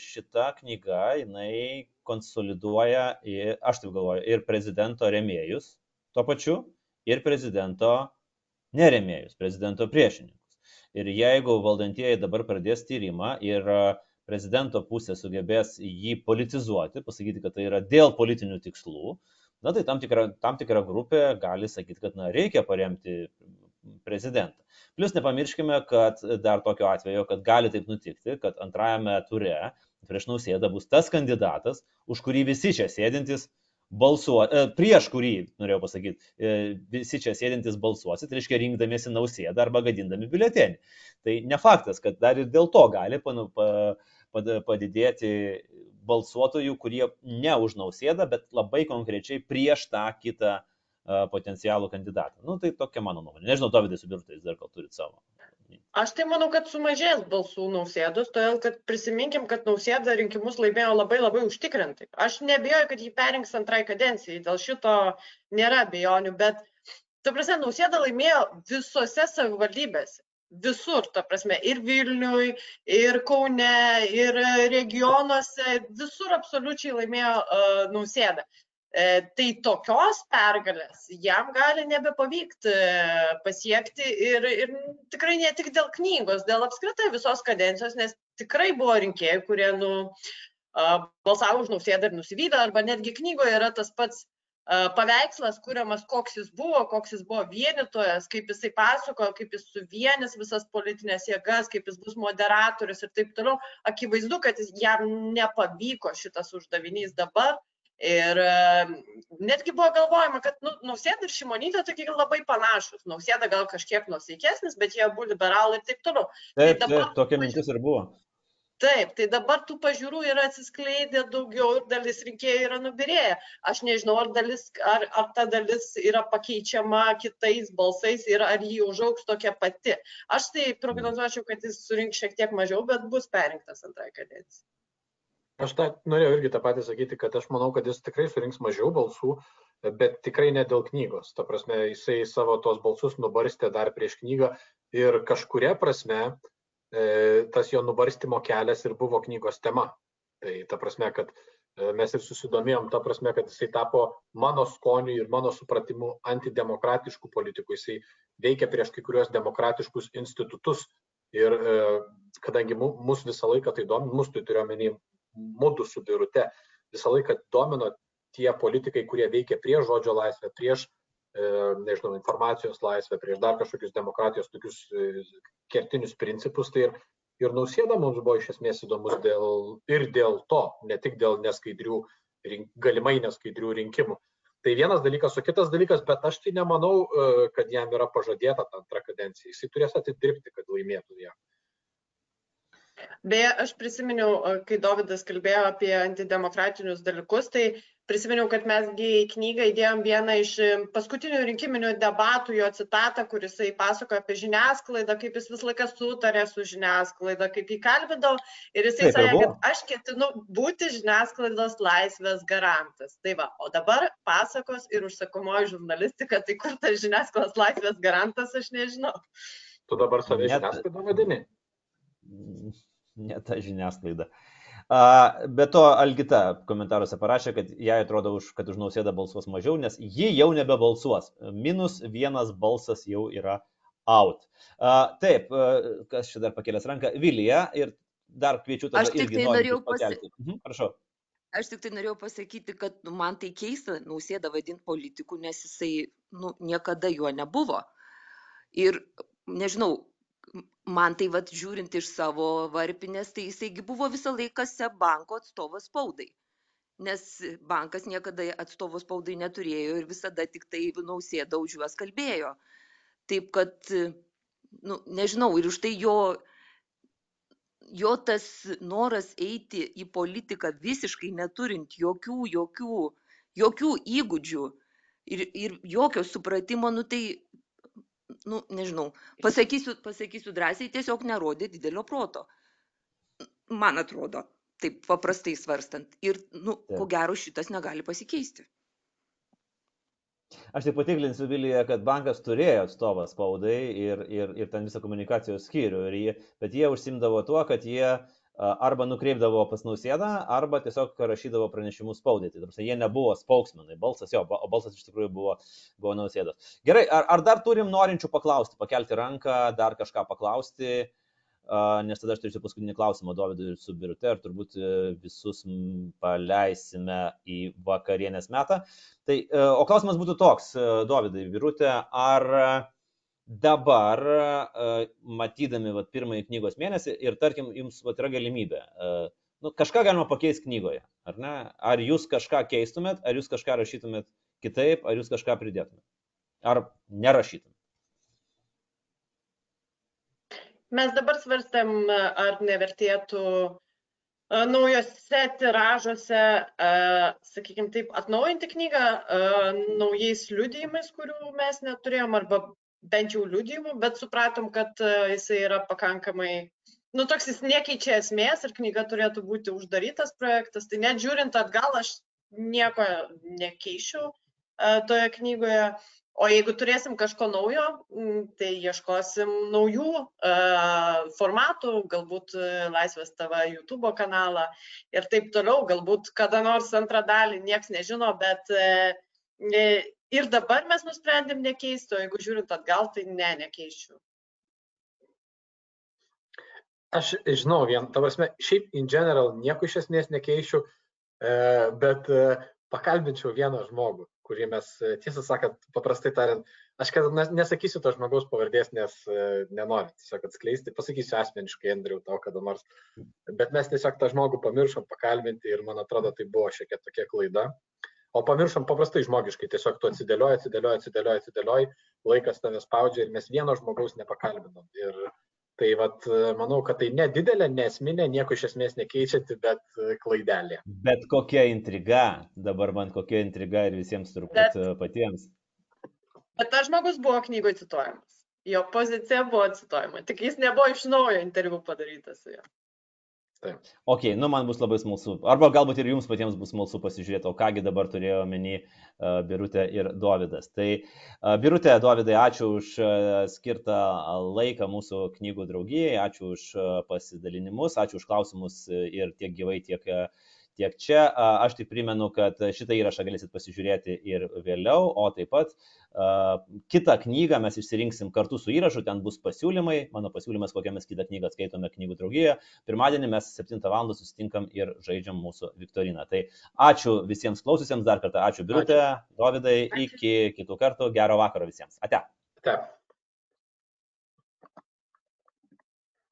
šita knyga, jinai konsoliduoja, ir, aš taip galvoju, ir prezidento remėjus tuo pačiu, ir prezidento neremėjus, prezidento priešininkus. Ir jeigu valdantieji dabar pradės tyrimą ir prezidento pusė sugebės jį politizuoti, pasakyti, kad tai yra dėl politinių tikslų, na tai tam tikra, tam tikra grupė gali sakyti, kad na, reikia paremti prezidentą. Plus nepamirškime, kad dar tokio atveju, kad gali taip nutikti, kad antrajame ture prieš nausėdą bus tas kandidatas, už kurį visi čia sėdintys balsuoti, e, prieš kurį, norėjau pasakyti, e, visi čia sėdintys balsuosit, tai reiškia rinkdamiesi nausėdą arba gadindami biuletenį. Tai ne faktas, kad dar ir dėl to gali padidėti balsuotojų, kurie ne už nausėdą, bet labai konkrečiai prieš tą kitą potencialų kandidatą. Nu, tai tokia mano nuomonė. Nežinau, to vidai subirtai, jūs dar gal turit savo. Aš tai manau, kad sumažės balsų nausėdos, todėl kad prisiminkim, kad nausėda rinkimus laimėjo labai labai užtikrintai. Aš nebijoju, kad jį perinks antrai kadencijai, dėl šito nėra bejonių, bet, ta prasme, nausėda laimėjo visose savivaldybėse. Visur, ta prasme, ir Vilniui, ir Kaune, ir regionuose, visur absoliučiai laimėjo uh, nausėda. E, tai tokios pergalės jam gali nebepavykti e, pasiekti ir, ir tikrai ne tik dėl knygos, dėl apskritai visos kadencijos, nes tikrai buvo rinkėjų, kurie nu, balsavo už nausėdą ir nusivylę, arba netgi knygoje yra tas pats paveikslas kuriamas, koks jis buvo, koks jis buvo vienitojas, kaip jisai pasakojo, kaip jis suvienis visas politinės jėgas, kaip jis bus moderatorius ir taip toliau. Akivaizdu, kad jam nepavyko šitas uždavinys dabar Ir netgi buvo galvojama, kad nu, Nausėda ir Šimonytė tokie labai panašus. Nausėda gal kažkiek nusaikesnis, bet jie abu liberalai ir taip toliau. Tai taip, tai dabar, taip tokia mintis ir buvo. Taip, tai dabar tų pažiūrų yra atsiskleidę daugiau ir dalis rinkėjų yra nubirėję. Aš nežinau, ar, dalis, ar, ar ta dalis yra pakeičiama kitais balsais ir ar jį užauks tokia pati. Aš tai prognozuočiau, kad jis surinks šiek tiek mažiau, bet bus perinktas antrai kadencijai. Aš tą norėjau irgi tą patį sakyti, kad aš manau, kad jis tikrai surinks mažiau balsų, bet tikrai ne dėl knygos. Ta prasme, jisai savo tos balsus nubarstė dar prieš knygą ir kažkuria prasme e, tas jo nubarstimo kelias ir buvo knygos tema. Tai ta prasme, kad e, mes ir susidomėjom, ta prasme, kad jisai tapo mano skoniu ir mano supratimu antidemokratiškų politikų. Jisai veikia prieš kai kurios demokratiškus institutus. Ir e, kadangi mus visą laiką tai domina, mus tai turiu omeny mudu su Birute visą laiką domino tie politikai, kurie veikia prieš žodžio laisvę, prieš, e, nežinau, informacijos laisvę, prieš dar kažkokius demokratijos tokius e, kertinius principus. Tai ir, ir nausėda mums buvo iš esmės įdomus dėl, ir dėl to, ne tik dėl neskaidrių, rink, galimai neskaidrių rinkimų. Tai vienas dalykas, o kitas dalykas, bet aš tai nemanau, e, kad jam yra pažadėta ta antra kadencija. Jisai turės atidirbti, kad laimėtų ją. Beje, aš prisiminiau, kai Davidas kalbėjo apie antidemokratinius dalykus, tai prisiminiau, kad mesgi į knygą įdėjom vieną iš paskutinių rinkiminių debatų, jo citatą, kuris jisai pasakojo apie žiniasklaidą, kaip jis visą laiką sutarė su žiniasklaida, kaip jį kalbėdavo. Ir jisai Taip, sakė, kad aš ketinu būti žiniasklaidos laisvės garantas. Tai va, o dabar pasakos ir užsakomoji žurnalistika, tai kur tas žiniasklaidos laisvės garantas, aš nežinau. Tu dabar save žiniasklaidą vadini? ne ta žiniasklaida. Be to, Algita komentaruose parašė, kad jai atrodo, už, kad už nausėdą balsuos mažiau, nes ji jau nebebalsuos. Minus vienas balsas jau yra out. Taip, kas čia dar pakėlęs ranką? Vilija ir dar kviečiu tada. Aš tik tai norėjau pasakyti. Mhm, prašau. Aš tik tai norėjau pasakyti, kad nu, man tai keista nausėdą vadinti politiku, nes jisai nu, niekada juo nebuvo. Ir nežinau, man tai vat žiūrint iš savo varpinės, tai jisaigi buvo visą laiką SEB banko atstovas spaudai. Nes bankas niekada atstovo spaudai neturėjo ir visada tik tai nausėda už juos kalbėjo. Taip kad, nu, nežinau, ir už tai jo, jo tas noras eiti į politiką visiškai neturint jokių, jokių, jokių įgūdžių ir, ir jokio supratimo, nu tai nu, nežinau, pasakysiu, pasakysiu drąsiai, tiesiog nerodė didelio proto. Man atrodo, taip paprastai svarstant. Ir, nu, taip. ko gero, šitas negali pasikeisti. Aš tik patiklinsiu Vilyje, kad bankas turėjo atstovą spaudai ir, ir, ir ten visą komunikacijos skyrių, jie, bet jie užsimdavo tuo, kad jie uh, arba nukreipdavo pas nausėdą, arba tiesiog rašydavo pranešimus spaudai. Tai tarsi, jie nebuvo spauksmenai, balsas jo, o balsas iš tikrųjų buvo, buvo nausėdas. Gerai, ar, ar dar turim norinčių paklausti, pakelti ranką, dar kažką paklausti, nes tada aš turėsiu paskutinį klausimą Dovydui su Birute ir turbūt e, visus paleisime į vakarienės metą. Tai, e, o klausimas būtų toks, e, Dovydai, Birute, ar dabar, matydami vat, pirmąjį knygos mėnesį ir tarkim, jums vat, yra galimybė, nu, kažką galima pakeisti knygoje, ar ne? Ar jūs kažką keistumėt, ar jūs kažką rašytumėt kitaip, ar jūs kažką pridėtumėt? Ar nerašytumėt? Mes dabar svarstėm, ar nevertėtų naujose tiražuose, sakykime taip, atnaujinti knygą naujais liudijimais, kurių mes neturėjom, arba bent jau liudijimų, bet supratom, kad jisai yra pakankamai, nu toks jis nekeičia esmės ir knyga turėtų būti uždarytas projektas. Tai net žiūrint atgal, aš nieko nekeičiu toje knygoje. O jeigu turėsim kažko naujo, tai ieškosim naujų uh, formatų, galbūt Laisvės TV YouTube kanalą ir taip toliau, galbūt kada nors antrą dalį, nieks nežino, bet ir dabar mes nusprendėm nekeisti, o jeigu žiūrint atgal, tai ne, nekeičiu. Aš žinau, vien, ta prasme, šiaip in general nieko iš esmės nekeičiu, bet pakalbinčiau vieną žmogų kurį mes, e, tiesą sakant, paprastai tariant, aš kad nesakysiu to žmogaus pavardės, nes e, nenoriu tiesiog atskleisti, pasakysiu asmeniškai, Andriu, tau kada nors, bet mes tiesiog tą žmogų pamiršom pakalbinti ir man atrodo, tai buvo šiek tiek tokia klaida. O pamiršom paprastai žmogiškai, tiesiog tu atsidėlioji, atsidėlioji, atsidėlioji, atsidėlioji, laikas tave spaudžia ir mes vieno žmogaus nepakalinam. Ir Tai vat, manau, kad tai nedidelė, nesminė, nieko iš esmės nekeičianti, bet klaidelė. Bet kokia intriga, dabar man kokia intriga ir visiems turbūt bet, patiems. Bet tas žmogus buvo knygoje cituojamas. Jo pozicija buvo cituojama, tik jis nebuvo iš naujo interviu padarytas su juo. Taip. Ok, nu man bus labai smalsu. Arba galbūt ir jums patiems bus smalsu pasižiūrėti, o kągi dabar turėjo omeny uh, Birutė ir Dovydas. Tai uh, Birutė, Dovydai, ačiū už uh, skirtą laiką mūsų knygų draugijai, ačiū už uh, pasidalinimus, ačiū už klausimus ir tiek gyvai, tiek uh, tiek čia. Aš tik primenu, kad šitą įrašą galėsit pasižiūrėti ir vėliau, o taip pat kitą knygą mes išsirinksim kartu su įrašu, ten bus pasiūlymai, mano pasiūlymas, kokią mes kitą knygą skaitome knygų draugijoje. Pirmadienį mes 7 val. susitinkam ir žaidžiam mūsų Viktoriną. Tai ačiū visiems klaususiems dar kartą, ačiū Birutė, Dovydai, iki kitų kartų, gero vakaro visiems. Ate. Ate.